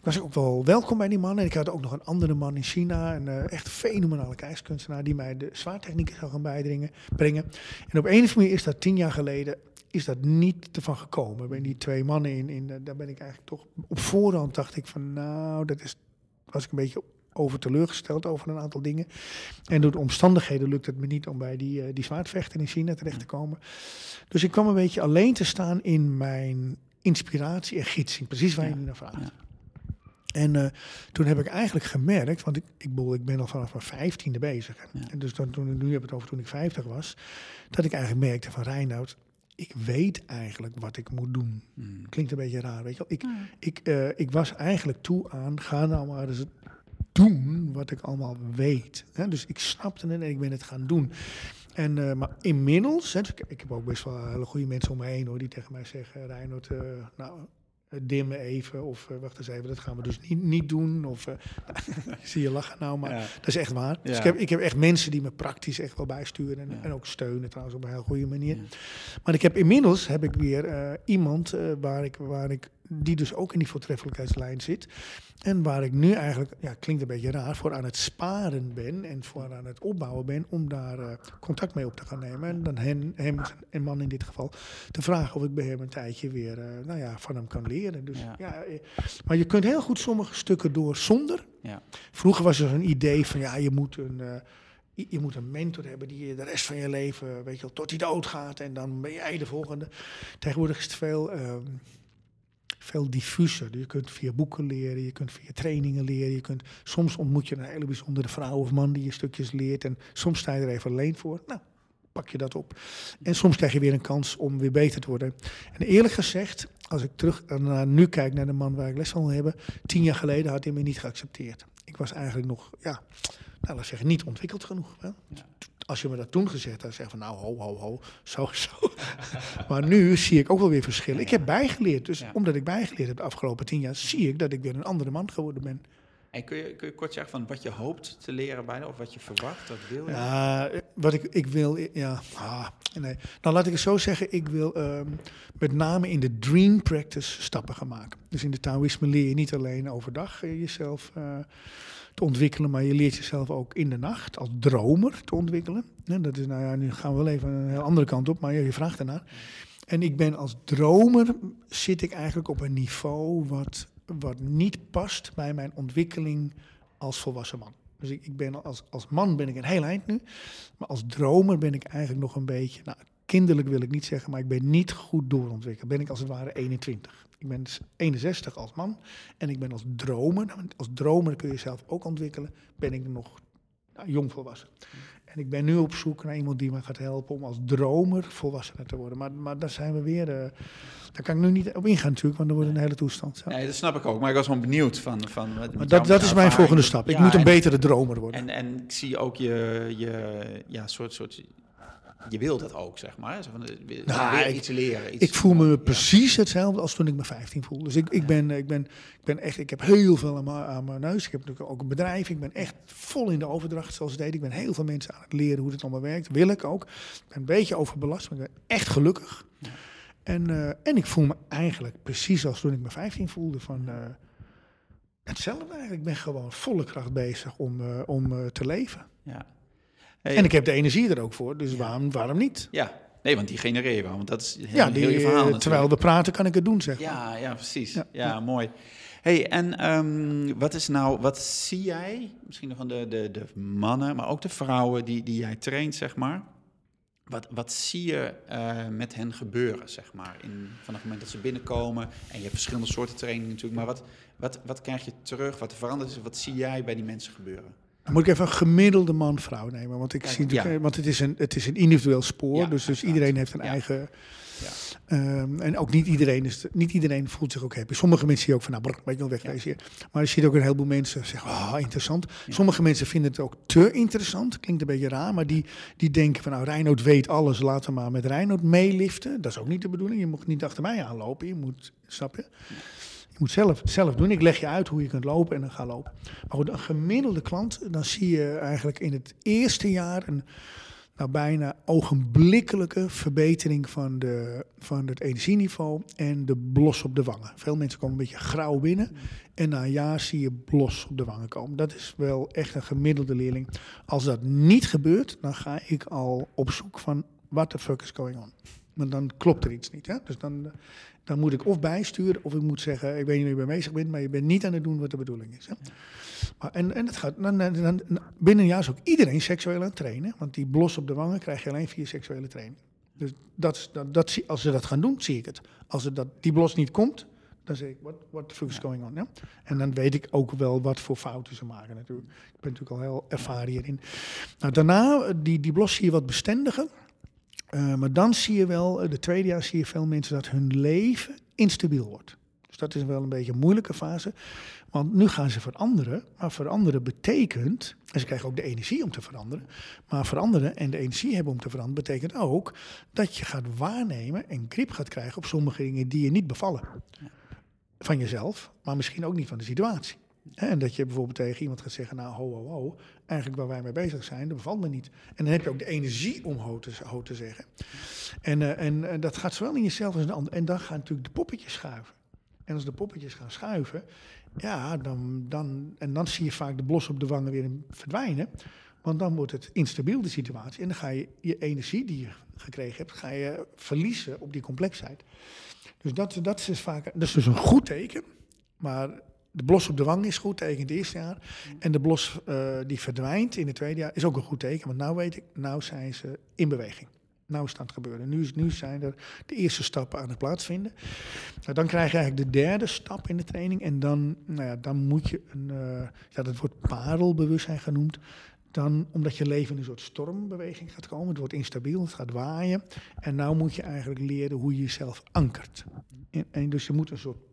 Ik was ook wel welkom bij die mannen. En ik had ook nog een andere man in China, een eh, echt fenomenale ijskunstenaar, die mij de zwaartechnieken zou gaan bijdringen, brengen. En op een of andere manier is dat tien jaar geleden is dat niet ervan gekomen. Ben die twee mannen in, in, eh, daar ben ik eigenlijk toch op voorhand dacht ik van, nou, dat is, was ik een beetje over teleurgesteld over een aantal dingen. En door de omstandigheden lukt het me niet om bij die, eh, die zwaardvechter in China terecht te komen. Dus ik kwam een beetje alleen te staan in mijn inspiratie en gidsing, precies waar Ja, je nu naar vraagt. ja. En eh, toen heb ik eigenlijk gemerkt, want ik, ik, bedoel, ik ben al vanaf mijn vijftiende bezig. Ja. En dus dan, toen, nu heb ik het over toen ik 50 was, dat ik eigenlijk merkte van Reinoud, ik weet eigenlijk wat ik moet doen. Hmm. Klinkt een beetje raar, weet je wel. Ik, ik, eh, ik was eigenlijk toe aan, ga nou maar eens doen wat ik allemaal weet. Hè? Dus ik snapte het en ik ben het gaan doen. En, eh, maar inmiddels, hè, dus ik, ik heb ook best wel hele goede mensen om me heen hoor, die tegen mij zeggen, Reinoud, eh, nou, dimmen even, of eh, wacht eens even, dat gaan we dus niet, niet doen. Of, eh, ik zie je lachen nou, maar Ja. dat is echt waar. Dus ik, heb, ik heb echt mensen die me praktisch echt wel bijsturen en, Ja. en ook steunen trouwens op een heel goede manier. Maar ik heb inmiddels heb ik weer eh, iemand eh, waar, ik, waar ik, die dus ook in die voortreffelijkheidslijn zit. En waar ik nu eigenlijk, ja, klinkt een beetje raar, voor aan het sparen ben en voor aan het opbouwen ben om daar eh, contact mee op te gaan nemen. En dan hen, hem, een man in dit geval, te vragen of ik bij hem een tijdje weer, eh, nou ja, van hem kan leren. Dus, Ja. ja. eh, maar je kunt heel goed sommige stukken door zonder. Ja. Vroeger was er zo'n idee van, ja, je moet een... je- moet een mentor hebben die je de rest van je leven, weet je wel, tot hij doodgaat en dan ben jij de volgende. Tegenwoordig is het veel, ehm, veel diffuser. Je kunt via boeken leren, je kunt via trainingen leren. Je kunt, soms ontmoet je een hele bijzondere vrouw of man die je stukjes leert. En soms sta je er even alleen voor. Nou, pak je dat op. En soms krijg je weer een kans om weer beter te worden. En eerlijk gezegd, als ik terug naar nu kijk naar de man waar ik les van wil hebben. Tien jaar geleden had hij me niet geaccepteerd. Ik was eigenlijk nog, ja, nou, laat zeggen, niet ontwikkeld genoeg. Als je me dat toen gezegd had, zeg van nou, ho, ho, ho, zo, zo. maar nu zie ik ook wel weer verschillen. Ik heb bijgeleerd, dus omdat ik bijgeleerd heb de afgelopen tien jaar, zie ik dat ik weer een andere man geworden ben. En kun je, kun je kort zeggen van wat je hoopt te leren bijna of wat je verwacht, wat wil je? Ja, wat ik, ik wil, ja, ah, nee. Nou, laat ik het zo zeggen. Ik wil ehm, met name in de dream practice stappen gaan maken. Dus in de Taoïsme leer je niet alleen overdag eh, jezelf eh, te ontwikkelen, maar je leert jezelf ook in de nacht als dromer te ontwikkelen. Dat is, nou ja, nu gaan we wel even een heel andere kant op, maar je vraagt ernaar. En ik ben als dromer, zit ik eigenlijk op een niveau wat, wat niet past bij mijn ontwikkeling als volwassen man. Dus ik, ik ben als, als man ben ik een heel eind nu. Maar als dromer ben ik eigenlijk nog een beetje, nou, kinderlijk wil ik niet zeggen, maar ik ben niet goed doorontwikkeld. Ben ik als het ware 21. Ik ben 61 als man en ik ben als dromer, nou, als dromer kun je jezelf ook ontwikkelen, ben ik nog nou, jong volwassen. En ik ben nu op zoek naar iemand die me gaat helpen om als dromer volwassener te worden. Maar, maar daar zijn we weer. Uh, daar kan ik nu niet op ingaan natuurlijk, want dan wordt een hele toestand. Zo. Nee, dat snap ik ook. Maar ik was wel benieuwd van. van maar dat, dat is mijn volgende stap. Ik moet een betere dromer worden. En, en ik zie ook je, je ja, soort, soort je wil dat ook, zeg maar. Zo van, eh, nou, iets leren. Iets ik voel me precies hetzelfde als toen ik me 15 voelde. Dus ik, ik, ben, ik, ben, ik ben echt, ik heb heel veel aan mijn, aan mijn neus. Ik heb natuurlijk ook een bedrijf. Ik ben echt vol in de overdracht zoals het deed. Ik ben heel veel mensen aan het leren hoe het allemaal werkt. Wil ik ook. Ik ben een beetje overbelast, maar ik ben echt gelukkig. En, uh, en ik voel me eigenlijk precies als toen ik me 15 voelde. Van, uh, hetzelfde eigenlijk. Ik ben gewoon volle kracht bezig om, uh, om te leven. Ja. En ik heb de energie er ook voor, dus waarom, waarom niet? Ja, nee, want die genereer je wel, want dat is heel, ja, die, heel je verhaal. Terwijl we praten kan ik het doen, zeg maar. Ja, ja precies. Ja, mooi. hey, en um, wat is nou, wat zie jij, misschien van de, de, de mannen, maar ook de vrouwen die, die jij traint, zeg maar. Wat, wat zie je uh, met hen gebeuren, zeg maar, in, vanaf het moment dat ze binnenkomen? En je hebt verschillende soorten trainingen natuurlijk, maar wat, wat, wat krijg je terug, wat er veranderd is, wat zie jij bij die mensen gebeuren? Dan moet ik even een gemiddelde man-vrouw nemen. Want, ik zie ja. want het, is een, het is een individueel spoor. dus, dus iedereen heeft een eigen. Um, en ook niet iedereen, is, niet iedereen voelt zich ook happy. Sommige mensen zien ook van, nou, brrr, weet je wel, wegwezen Maar je ziet ook een heleboel mensen zeggen, oh, interessant. Sommige mensen vinden het ook te interessant. Klinkt een beetje raar, maar die, die denken van, nou, Reinoud weet alles, laten we maar met Reinoud meeliften. Dat is ook niet de bedoeling. Je moet niet achter mij aanlopen. Je moet, snap je? Moet zelf, zelf doen. Ik leg je uit hoe je kunt lopen en dan ga lopen. Maar goed, een gemiddelde klant, dan zie je eigenlijk in het eerste jaar een nou, bijna ogenblikkelijke verbetering van, de, van het energieniveau en de blos op de wangen. Veel mensen komen een beetje grauw binnen en na een jaar zie je blos op de wangen komen. Dat is wel echt een gemiddelde leerling. Als dat niet gebeurt, dan ga ik al op zoek van what the fuck is going on. Maar dan klopt er iets niet. Hè? Dus dan, dan moet ik of bijsturen of ik moet zeggen, ik weet niet waar je mee bezig bent, maar je bent niet aan het doen wat de bedoeling is. Hè? Maar, en, en het gaat, dan, dan, binnen een jaar is ook iedereen seksueel aan het trainen, want die blos op de wangen krijg je alleen via seksuele training. Dus dat, dat, dat, als ze dat gaan doen, zie ik het. Als het dat, die blos niet komt, dan zeg ik, what, what the fuck is going on? Ja? En dan weet ik ook wel wat voor fouten ze maken natuurlijk. Ik ben natuurlijk al heel ervaren hierin. Nou, daarna, die, die blos zie je wat bestendiger. Uh, maar dan zie je wel, de tweede jaar zie je veel mensen dat hun leven instabiel wordt. Dus dat is wel een beetje een moeilijke fase. Want nu gaan ze veranderen. Maar veranderen betekent, en ze krijgen ook de energie om te veranderen. Maar veranderen en de energie hebben om te veranderen betekent ook dat je gaat waarnemen en grip gaat krijgen op sommige dingen die je niet bevallen. Van jezelf, maar misschien ook niet van de situatie. En dat je bijvoorbeeld tegen iemand gaat zeggen, nou ho, ho, ho, eigenlijk waar wij mee bezig zijn, dat bevalt me niet. En dan heb je ook de energie om ho te, zeggen. En, uh, en, en, dat gaat zowel in jezelf als in de ander. En dan gaan natuurlijk de poppetjes schuiven. En als de poppetjes gaan schuiven, ja, dan, dan, en dan zie je vaak de blos op de wangen weer verdwijnen. Want dan wordt het instabiel, de situatie. En dan ga je je energie die je gekregen hebt, ga je verliezen op die complexheid. Dus dat, dat is vaak, dat is dus een goed teken. Maar de blos op de wang is goed teken het eerste jaar. En de blos uh, die verdwijnt in het tweede jaar is ook een goed teken. Want nu weet ik, nou zijn ze in beweging. Nou is het aan het gebeuren. Nu, nu zijn er de eerste stappen aan het plaatsvinden. Nou, dan krijg je eigenlijk de derde stap in de training. En dan, nou ja, dan moet je een, uh, ja, dat wordt parelbewustzijn genoemd. Dan, omdat je leven in een soort stormbeweging gaat komen. Het wordt instabiel, het gaat waaien. En nou moet je eigenlijk leren hoe je jezelf ankert. En dus je moet een soort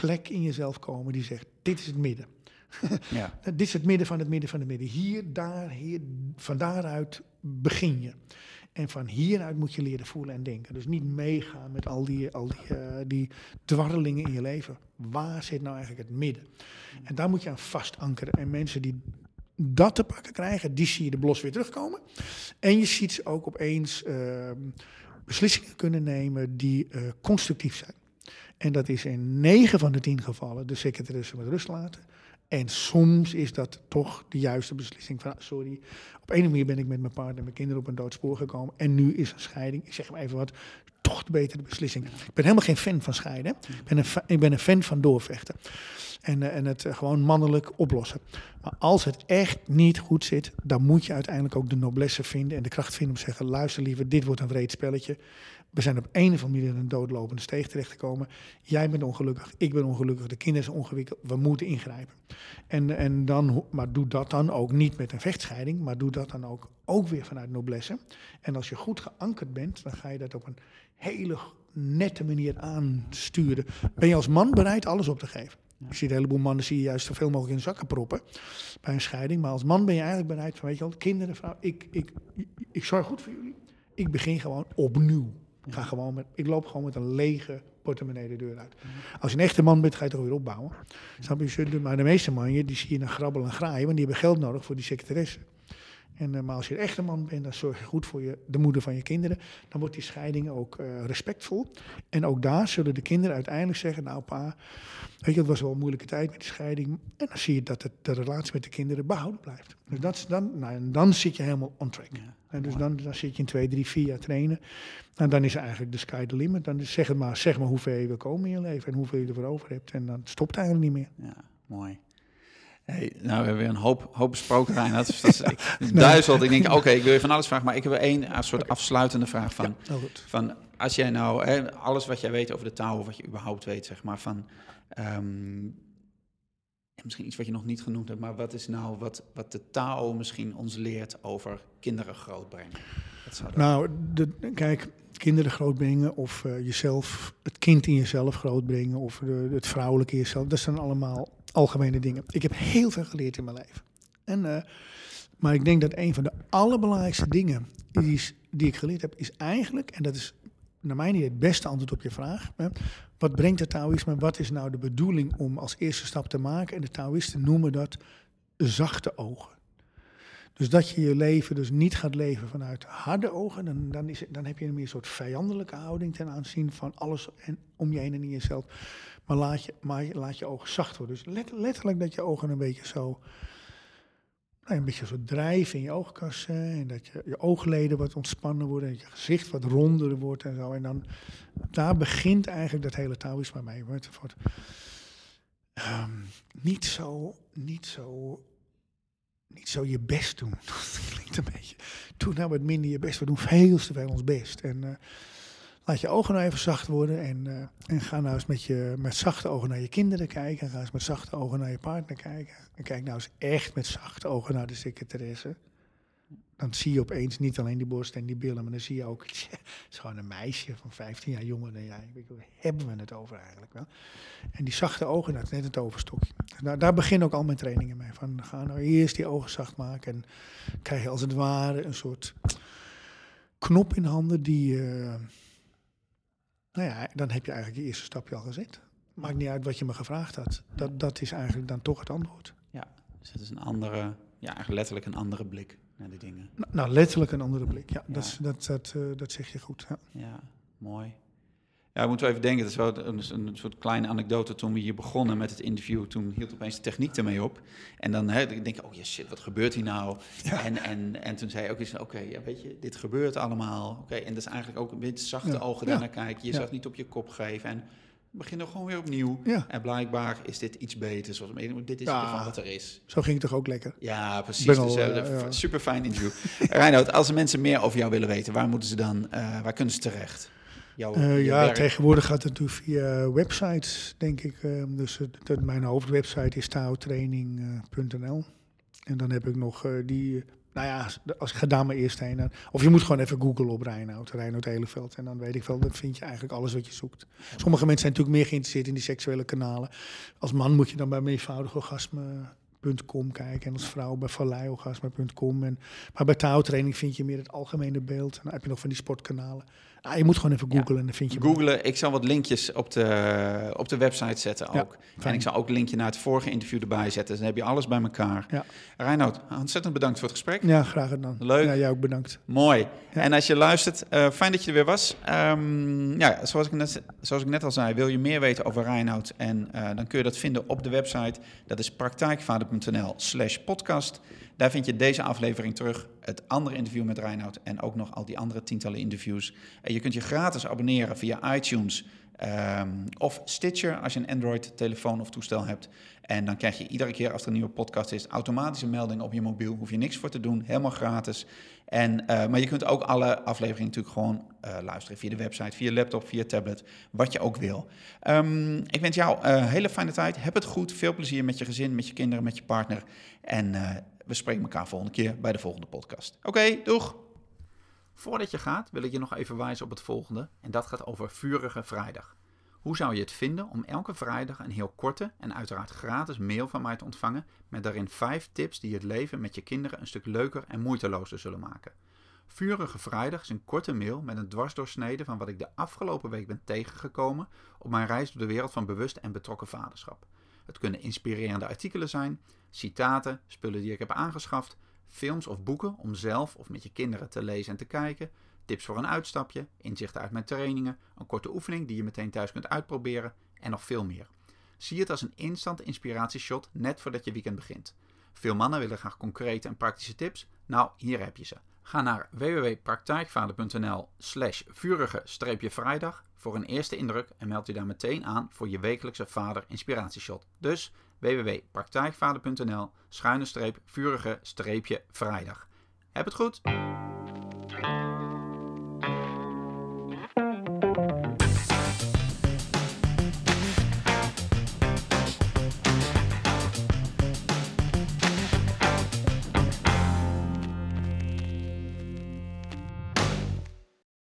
plek in jezelf komen die zegt: dit is het midden. ja. dit is het midden van het midden van het midden. Hier, daar, hier, van daaruit begin je. En van hieruit moet je leren voelen en denken. Dus niet meegaan met al die, al die, uh, die dwarrelingen in je leven. Waar zit nou eigenlijk het midden? En daar moet je aan vast ankeren. En mensen die dat te pakken krijgen, die zie je de blos weer terugkomen. En je ziet ze ook opeens uh, beslissingen kunnen nemen die uh, constructief zijn. En dat is in 9 van de 10 gevallen de secretaresse met rust laten. En soms is dat toch de juiste beslissing van, sorry, op een manier ben ik met mijn partner en mijn kinderen op een doodspoor gekomen. En nu is een scheiding, ik zeg maar even wat, toch de betere beslissing. Ik ben helemaal geen fan van scheiden. Ik ben een, ik ben een fan van doorvechten. En, eh, en het eh, gewoon mannelijk oplossen. Maar als het echt niet goed zit, dan moet je uiteindelijk ook de noblesse vinden en de kracht vinden om te zeggen: luister liever, dit wordt een wreed spelletje. We zijn op een of andere manier in een doodlopende steeg terechtgekomen. Jij bent ongelukkig, ik ben ongelukkig, de kinderen zijn ongewikkeld. We moeten ingrijpen. En, en dan, maar doe dat dan ook niet met een vechtscheiding, maar doe dat dan ook, ook weer vanuit noblesse. En als je goed geankerd bent, dan ga je dat op een hele nette manier aansturen. Ben je als man bereid alles op te geven? Je ziet een heleboel mannen zie je juist zoveel mogelijk in zakken proppen bij een scheiding. Maar als man ben je eigenlijk bereid van, weet je wel, kinderen, vrouw, ik, ik, ik, ik zorg goed voor jullie. Ik begin gewoon opnieuw. Ik, ga gewoon met, ik loop gewoon met een lege portemonnee de deur uit. Als je een echte man bent, ga je toch weer opbouwen. Snap je? Maar de meeste mannen, die zie je naar grabbelen en graaien, want die hebben geld nodig voor die secretaresse. En, uh, maar als je een echte man bent, dan zorg je goed voor je, de moeder van je kinderen. Dan wordt die scheiding ook uh, respectvol. En ook daar zullen de kinderen uiteindelijk zeggen: Nou, pa, weet je, het was wel een moeilijke tijd met die scheiding. En dan zie je dat het, de relatie met de kinderen behouden blijft. Dus dat, dan, nou, en dan zit je helemaal on track. Ja, en dus dan, dan zit je in twee, drie, vier jaar trainen. En dan is eigenlijk de sky the limit. Dan is, zeg, het maar, zeg maar hoeveel je wil komen in je leven en hoeveel je ervoor over hebt. En dan stopt het eigenlijk niet meer. Ja, mooi. Hey, nou, we hebben weer een hoop, hoop besproken, Reinhard. Dus dat is, ik denk, oké, ik wil je van alles vragen. Maar ik heb één soort afsluitende vraag van... Ja, van als jij nou, hè, alles wat jij weet over de taal... of wat je überhaupt weet, zeg maar, van... Um, misschien iets wat je nog niet genoemd hebt... maar wat is nou wat, wat de taal misschien ons leert over kinderen grootbrengen? Nou, de, kijk, kinderen grootbrengen of uh, jezelf, het kind in jezelf grootbrengen... of de, het vrouwelijke in jezelf, dat zijn allemaal algemene dingen. Ik heb heel veel geleerd in mijn leven. En, uh, maar ik denk dat een van de allerbelangrijkste dingen die, die ik geleerd heb, is eigenlijk, en dat is naar mijn idee het beste antwoord op je vraag. Hè, wat brengt het Taoïsme? Wat is nou de bedoeling om als eerste stap te maken? En de Taoïsten noemen dat zachte ogen. Dus dat je je leven dus niet gaat leven vanuit harde ogen, dan, dan, is, dan heb je een meer soort vijandelijke houding ten aanzien van alles en om je heen en in jezelf. Maar laat je, maar laat je ogen zacht worden. Dus letterlijk dat je ogen een beetje zo, nou, een beetje zo drijven in je oogkassen. En dat je, je oogleden wat ontspannen worden. En dat je gezicht wat ronder wordt en zo. En dan, daar begint eigenlijk dat hele Taoïsme mee. Wordt, wordt, um, niet zo, niet zo niet zo je best doen. Dat klinkt een beetje. Doe nou wat minder je best. We doen veel te veel ons best. En uh, laat je ogen nou even zacht worden. En, uh, en ga nou eens met, je, met zachte ogen naar je kinderen kijken. En ga eens met zachte ogen naar je partner kijken. En kijk nou eens echt met zachte ogen naar de secretaresse dan zie je opeens niet alleen die borst en die billen, maar dan zie je ook, het is gewoon een meisje van 15 jaar jonger dan jij. Waar hebben we het over eigenlijk wel? En die zachte ogen, dat is net het overstokje. Nou, daar beginnen ook al mijn trainingen mee. Van, ga nou eerst die ogen zacht maken en krijg je als het ware een soort knop in handen die, uh, nou ja, dan heb je eigenlijk je eerste stapje al gezet. Maakt niet uit wat je me gevraagd had. Dat, dat is eigenlijk dan toch het antwoord. Ja, dus het is een andere, ja, eigenlijk letterlijk een andere blik naar die dingen. Nou, nou, letterlijk een andere blik. Ja, Dat, dat, dat, uh, dat zeg je goed. Ja, ja mooi. Ja, moeten we even denken. Het is wel een, een, soort kleine anekdote. Toen we hier begonnen met het interview, toen hield opeens de techniek ermee op. En dan hè, denk ik, oh ja, shit, wat gebeurt hier nou? Ja. En, en, en toen zei je ook eens, oké, ja, weet je, dit gebeurt allemaal. Oké, en dat is eigenlijk ook een beetje zachte ja. ogen daarnaar kijken. Je zou niet op je kop geven. En beginnen gewoon weer opnieuw. Ja. En blijkbaar is dit iets beter. Zoals, dit is ja, wat er is. Zo ging het toch ook lekker? Ja, precies. Dus, al, uh, ja. Super fijn interview. Reinoud, als mensen meer over jou willen weten, waar moeten ze dan, uh, waar kunnen ze terecht? Jouw, uh, ja, werk? tegenwoordig gaat het natuurlijk via websites, denk ik. dus het, mijn hoofdwebsite is taotraining.nl. En dan heb ik nog die nou ja, als ik ga daar maar eerst heen. Of je moet gewoon even googlen op Reinoud, Reinoud Heleveld. En dan weet ik wel, dan vind je eigenlijk alles wat je zoekt. Sommige mensen zijn natuurlijk meer geïnteresseerd in die seksuele kanalen. Als man moet je dan bij meevoudigorgasme.com kijken. En als vrouw bij valleiorgasme.com. En, maar bij touwtraining vind je meer het algemene beeld. En dan heb je nog van die sportkanalen. Ah, je moet gewoon even googlen en dan vind je... Googlen, ik zal wat linkjes op de, op de website zetten ook. en ik zal ook een linkje naar het vorige interview erbij zetten. Dus dan heb je alles bij elkaar. Ja. Reinoud, ontzettend bedankt voor het gesprek. Ja, graag gedaan. Leuk. Ja, jij ook bedankt. Mooi. En als je luistert, uh, fijn dat je er weer was. Um, ja, zoals ik, net, zoals ik net al zei, wil je meer weten over Reinoud? En uh, dan kun je dat vinden op de website. Dat is praktijkvader.nl slash podcast. Daar vind je deze aflevering terug, het andere interview met Reinoud en ook nog al die andere tientallen interviews. En je kunt je gratis abonneren via iTunes Ehm, of Stitcher als je een Android-telefoon of toestel hebt. En dan krijg je iedere keer als er een nieuwe podcast is, automatische melding op je mobiel. Hoef je niks voor te doen, helemaal gratis. En, eh, maar je kunt ook alle afleveringen natuurlijk gewoon uh, luisteren via de website, via laptop, via tablet, wat je ook wil. Um, ik wens jou een hele fijne tijd. Heb het goed. Veel plezier met je gezin, met je kinderen, met je partner. En we spreken elkaar volgende keer bij de volgende podcast. Oké, doeg! Voordat je gaat, wil ik je nog even wijzen op het volgende. En dat gaat over Vurige Vrijdag. Hoe zou je het vinden om elke vrijdag een heel korte en uiteraard gratis mail van mij te ontvangen met daarin 5 tips die het leven met je kinderen een stuk leuker en moeitelozer zullen maken? Vurige Vrijdag is een korte mail met een dwarsdoorsnede van wat ik de afgelopen week ben tegengekomen op mijn reis door de wereld van bewust en betrokken vaderschap. Het kunnen inspirerende artikelen zijn, citaten, spullen die ik heb aangeschaft, films of boeken om zelf of met je kinderen te lezen en te kijken, tips voor een uitstapje, inzichten uit mijn trainingen, een korte oefening die je meteen thuis kunt uitproberen en nog veel meer. Zie het als een instant inspiratieshot net voordat je weekend begint. Veel mannen willen graag concrete en praktische tips. Nou, hier heb je ze. Ga naar www.praktijkvader.nl slash vurige-vrijdag voor een eerste indruk en meld je daar meteen aan voor je wekelijkse vader inspiratieshot. Dus www.praktijkvader.nl schuine streep vurige streepje vrijdag. Heb het goed!